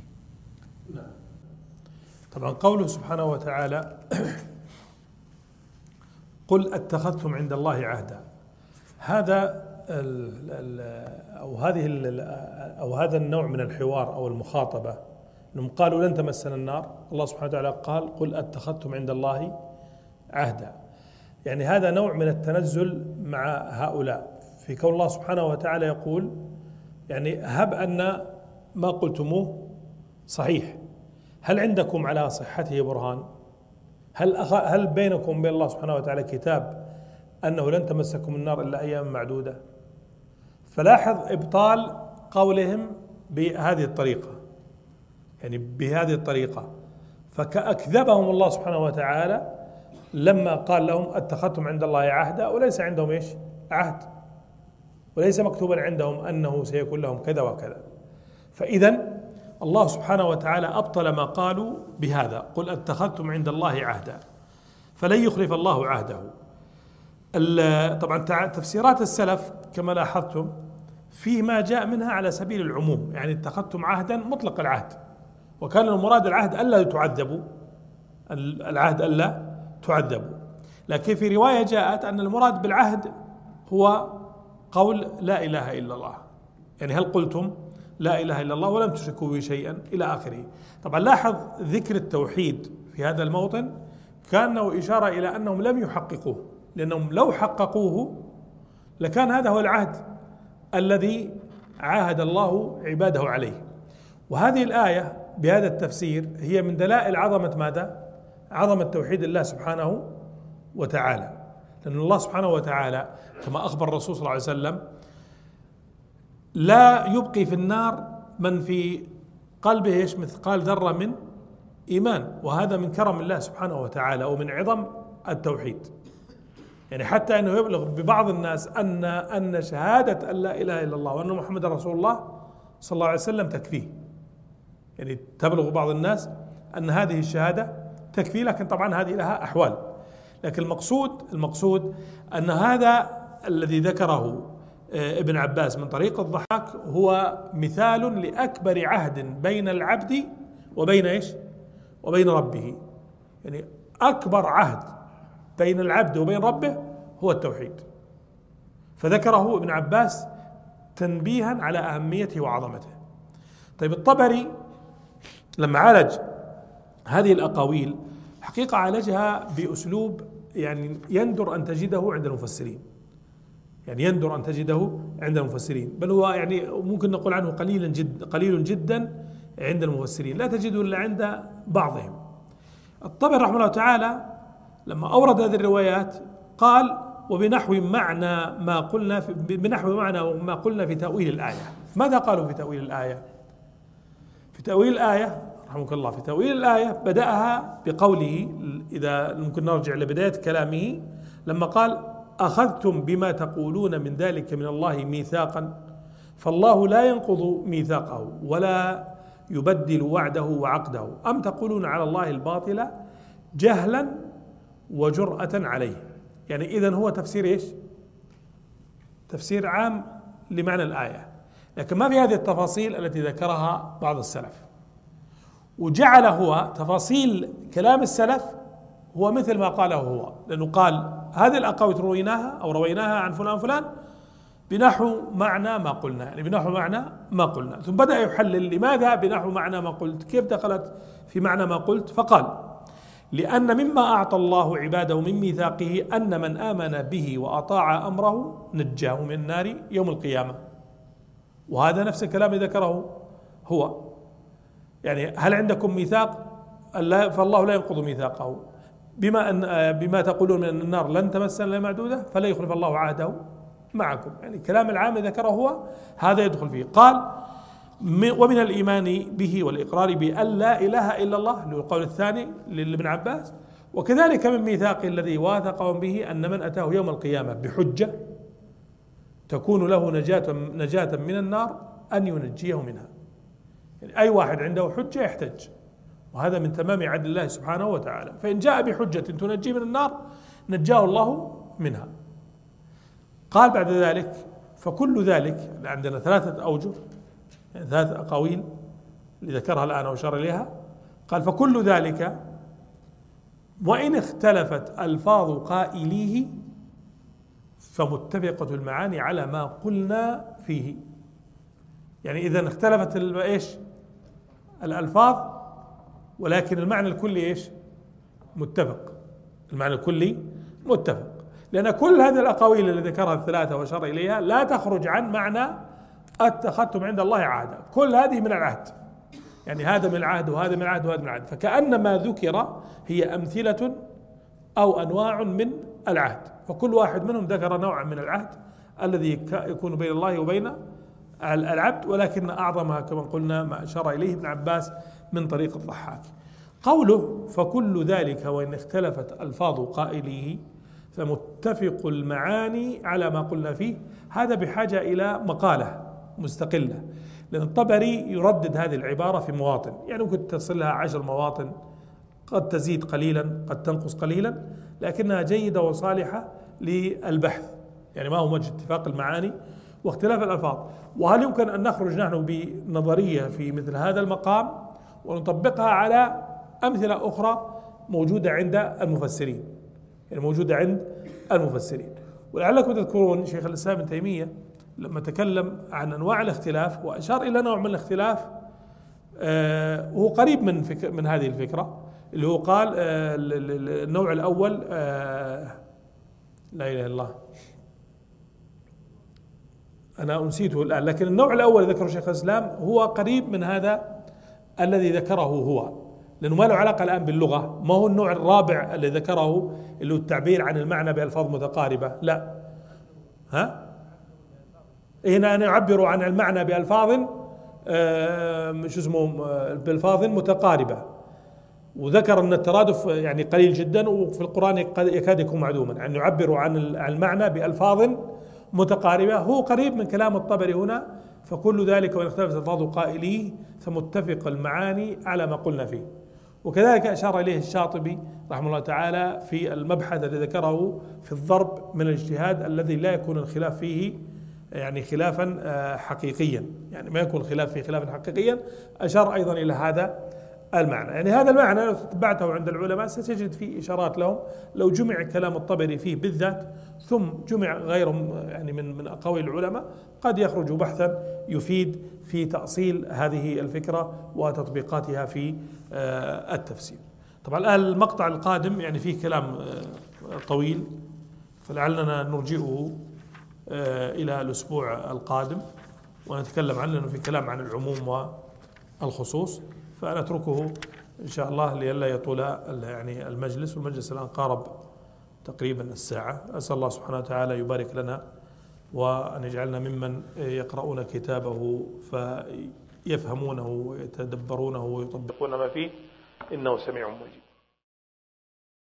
طبعا قوله سبحانه وتعالى قل أتخذتم عند الله عهدا. هذا ال ال أو هذه ال أو هذا النوع من الحوار أو المخاطبة. إنهم قالوا لن تمسنا النار. الله سبحانه وتعالى قال قل أتخذتم عند الله عهدا يعني هذا نوع من التنزل مع هؤلاء. في كون الله سبحانه وتعالى يقول يعني هب أن ما قلتموه صحيح. هل عندكم على صحته برهان؟ هل هل بينكم وبين الله سبحانه وتعالى كتاب أنه لن تمسكم النار إلا أيام معدودة؟ فلاحظ إبطال قولهم بهذه الطريقة. يعني بهذه الطريقة. فكأكذبهم الله سبحانه وتعالى لما قال لهم أتخذتم عند الله عهدا وليس عندهم إيش؟ عهد. وليس مكتوبا عندهم أنه سيكون لهم كذا وكذا. فاذا الله سبحانه وتعالى أبطل ما قالوا بهذا. قل أتخذتم عند الله عهدا. فلن يخلف الله عهده. طبعا تفسيرات السلف كما لاحظتم فيه ما جاء منها على سبيل العموم. يعني اتخذتم عهدا مطلق العهد. وكان المراد العهد ألا تعذبوا العهد ألا تعذبوا لكن في رواية جاءت أن المراد بالعهد هو قول لا إله إلا الله يعني هل قلتم لا إله إلا الله ولم تشركوا به شيئا إلى آخره. طبعا لاحظ ذكر التوحيد في هذا الموطن كأنه إشارة إلى أنهم لم يحققوه لأنهم لو حققوه لكان هذا هو العهد الذي عاهد الله عباده عليه. وهذه الآية بهذا التفسير هي من دلائل عظمة ماذا؟ عظمه توحيد الله سبحانه وتعالى. لأن الله سبحانه وتعالى كما أخبر الرسول صلى الله عليه وسلم لا يبقي في النار من في قلبه إيش؟ مثقال ذرة من إيمان. وهذا من كرم الله سبحانه وتعالى ومن عظم التوحيد. يعني حتى أنه يبلغ ببعض الناس ان أن شهادة أن لا إله إلا الله وأن محمد رسول الله صلى الله عليه وسلم تكفيه. يعني تبلغ بعض الناس أن هذه الشهادة تكفي لكن طبعا هذه لها أحوال. لكن المقصود المقصود أن هذا الذي ذكره آه، ابن عباس من طريق الضحاك هو مثال لأكبر عهد بين العبد وبين إيش؟ وبين ربه. يعني أكبر عهد بين العبد وبين ربه هو التوحيد. فذكره ابن عباس تنبيها على أهميته وعظمته. طيب الطبري لما عالج هذه الأقاويل حقيقة عالجها بأسلوب يعني يندر أن تجده عند المفسرين. يعني يندر أن تجده عند المفسرين. بل هو يعني ممكن نقول عنه قليلا جد قليل جدا عند المفسرين. لا تجده إلا عند بعضهم. الطبري رحمه الله تعالى لما أورد هذه الروايات قال وبنحو معنى ما قلنا في بنحو معنى ما قلنا في تأويل الآية. ماذا قالوا في تأويل الآية؟ في تأويل الآية رحمك الله في تأويل الآية بدأها بقوله إذا ممكن نرجع لبداية كلامه لما قال أخذتم بما تقولون من ذلك من الله ميثاقا فالله لا ينقض ميثاقه ولا يبدل وعده وعقده. أم تقولون على الله الباطل جهلا وجرأة عليه؟ يعني إذا هو تفسير إيش؟ تفسير عام لمعنى الآية. لكن ما في هذه التفاصيل التي ذكرها بعض السلف. وجعل هو تفاصيل كلام السلف هو مثل ما قاله هو. لأنه قال هذه الأقاويل رويناها أو رويناها عن فلان فلان بنحو معنى ما قلنا. يعني بنحو معنى ما قلنا. ثم بدأ يحلل لماذا بنحو معنى ما قلت؟ كيف دخلت في معنى ما قلت؟ فقال لأن مما أعطى الله عباده من ميثاقه أن من آمن به وأطاع أمره نجاه من النار يوم القيامة. وهذا نفس الكلام ذكره هو. يعني هل عندكم ميثاق؟ فالله لا ينقض ميثاقه. بما ان بما تقولون من النار لن تمسنا الا معدودة فلا يخلف الله عهده معكم. يعني الكلام العام ذكره هو هذا يدخل فيه. قال ومن الإيمان به والإقرار بان لا إله إلا الله القول الثاني لابن عباس. وكذلك من ميثاق الذي واثقهم به أن من أتاه يوم القيامة بحجة تكون له نجاة نجاة من النار أن ينجيه منها. يعني أي واحد عنده حجة يحتج. وهذا من تمام عدل الله سبحانه وتعالى. فإن جاء بحجة تنجيه من النار نجاه الله منها. قال بعد ذلك فكل ذلك عندنا ثلاثة أوجه يعني ثلاثة أقاويل اللي ذكرها الآن وأشار إليها. قال فكل ذلك وإن اختلفت ألفاظ قائليه فمتفقة المعاني على ما قلنا فيه. يعني إذا اختلفت إيش؟ الألفاظ ولكن المعنى الكلي إيش؟ متفق. المعنى الكلي متفق. لأن كل هذه الأقاويل اللي ذكرها الثلاثة وأشار إليها لا تخرج عن معنى اتخذتم عند الله عهدا. كل هذه من العهد. يعني هذا من العهد وهذا من العهد وهذا من العهد. فكأن ما ذكر هي أمثلة أو أنواع من العهد. فكل واحد منهم ذكر نوعا من العهد الذي يكون بين الله وبين العبد ولكن أعظمها كما قلنا ما أشار إليه ابن عباس من طريق الضحاك. قوله فكل ذلك وإن اختلفت ألفاظ قائليه فمتفق المعاني على ما قلنا فيه. هذا بحاجة إلى مقالة مستقلة لأن الطبري يردد هذه العبارة في مواطن. يعني ممكن تصل لها عشر مواطن قد تزيد قليلا قد تنقص قليلا لكنها جيدة وصالحة للبحث. يعني ما هو وجه اتفاق المعاني؟ واختلاف الألفاظ. وهل يمكن أن نخرج نحن بنظرية في مثل هذا المقام ونطبقها على أمثلة أخرى موجودة عند المفسرين؟ يعني موجودة عند المفسرين. ولعلكم تذكرون شيخ الإسلام ابن تيمية لما تكلم عن أنواع الاختلاف وأشار إلى نوع من الاختلاف آه هو قريب من فكر من هذه الفكرة اللي هو قال آه النوع الأول آه لا إله إلا الله. أنا أنسيته الآن لكن النوع الأول ذكره شيخ الإسلام هو قريب من هذا الذي ذكره هو لأنه ما له علاقة الآن باللغة ما هو النوع الرابع اللي ذكره اللي هو التعبير عن المعنى بألفاظ متقاربة لا. ها؟ هنا أن يعبروا عن المعنى بألفاظ شو اسمه بألفاظ متقاربة. وذكر أن الترادف يعني قليل جدا وفي القرآن يكاد يكون معدوما أن يعبروا عن المعنى بألفاظ متقاربة. هو قريب من كلام الطبري هنا فكل ذلك وإن اختلفت ألفاظ قائليه فمتفق المعاني على ما قلنا فيه. وكذلك أشار إليه الشاطبي رحمه الله تعالى في المبحث الذي ذكره في الضرب من الاجتهاد الذي لا يكون الخلاف فيه يعني خلافا آه، حقيقيا. يعني ما يكون الخلاف فيه خلافا حقيقيا. أشار أيضا إلى هذا. المعنى. يعني هذا المعنى لو تتبعته عند العلماء ستجد فيه إشارات لهم. لو جمع كلام الطبري فيه بالذات ثم جمع غيرهم يعني من من أقاويل العلماء قد يخرج بحثا يفيد في تأصيل هذه الفكرة وتطبيقاتها في آه، التفسير. طبعا الآن المقطع القادم يعني فيه كلام آه، طويل فلعلنا نرجئه آه، إلى الأسبوع القادم ونتكلم عنه في كلام عن العموم والخصوص. فنتركه إن شاء الله لئلا يطول يعني المجلس والمجلس الآن قارب تقريبا الساعة. أسأل الله سبحانه وتعالى يبارك لنا وأن يجعلنا ممن يقرؤون كتابه فيفهمونه ويتدبرونه ويطبقون ما فيه إنه سميع مجيب.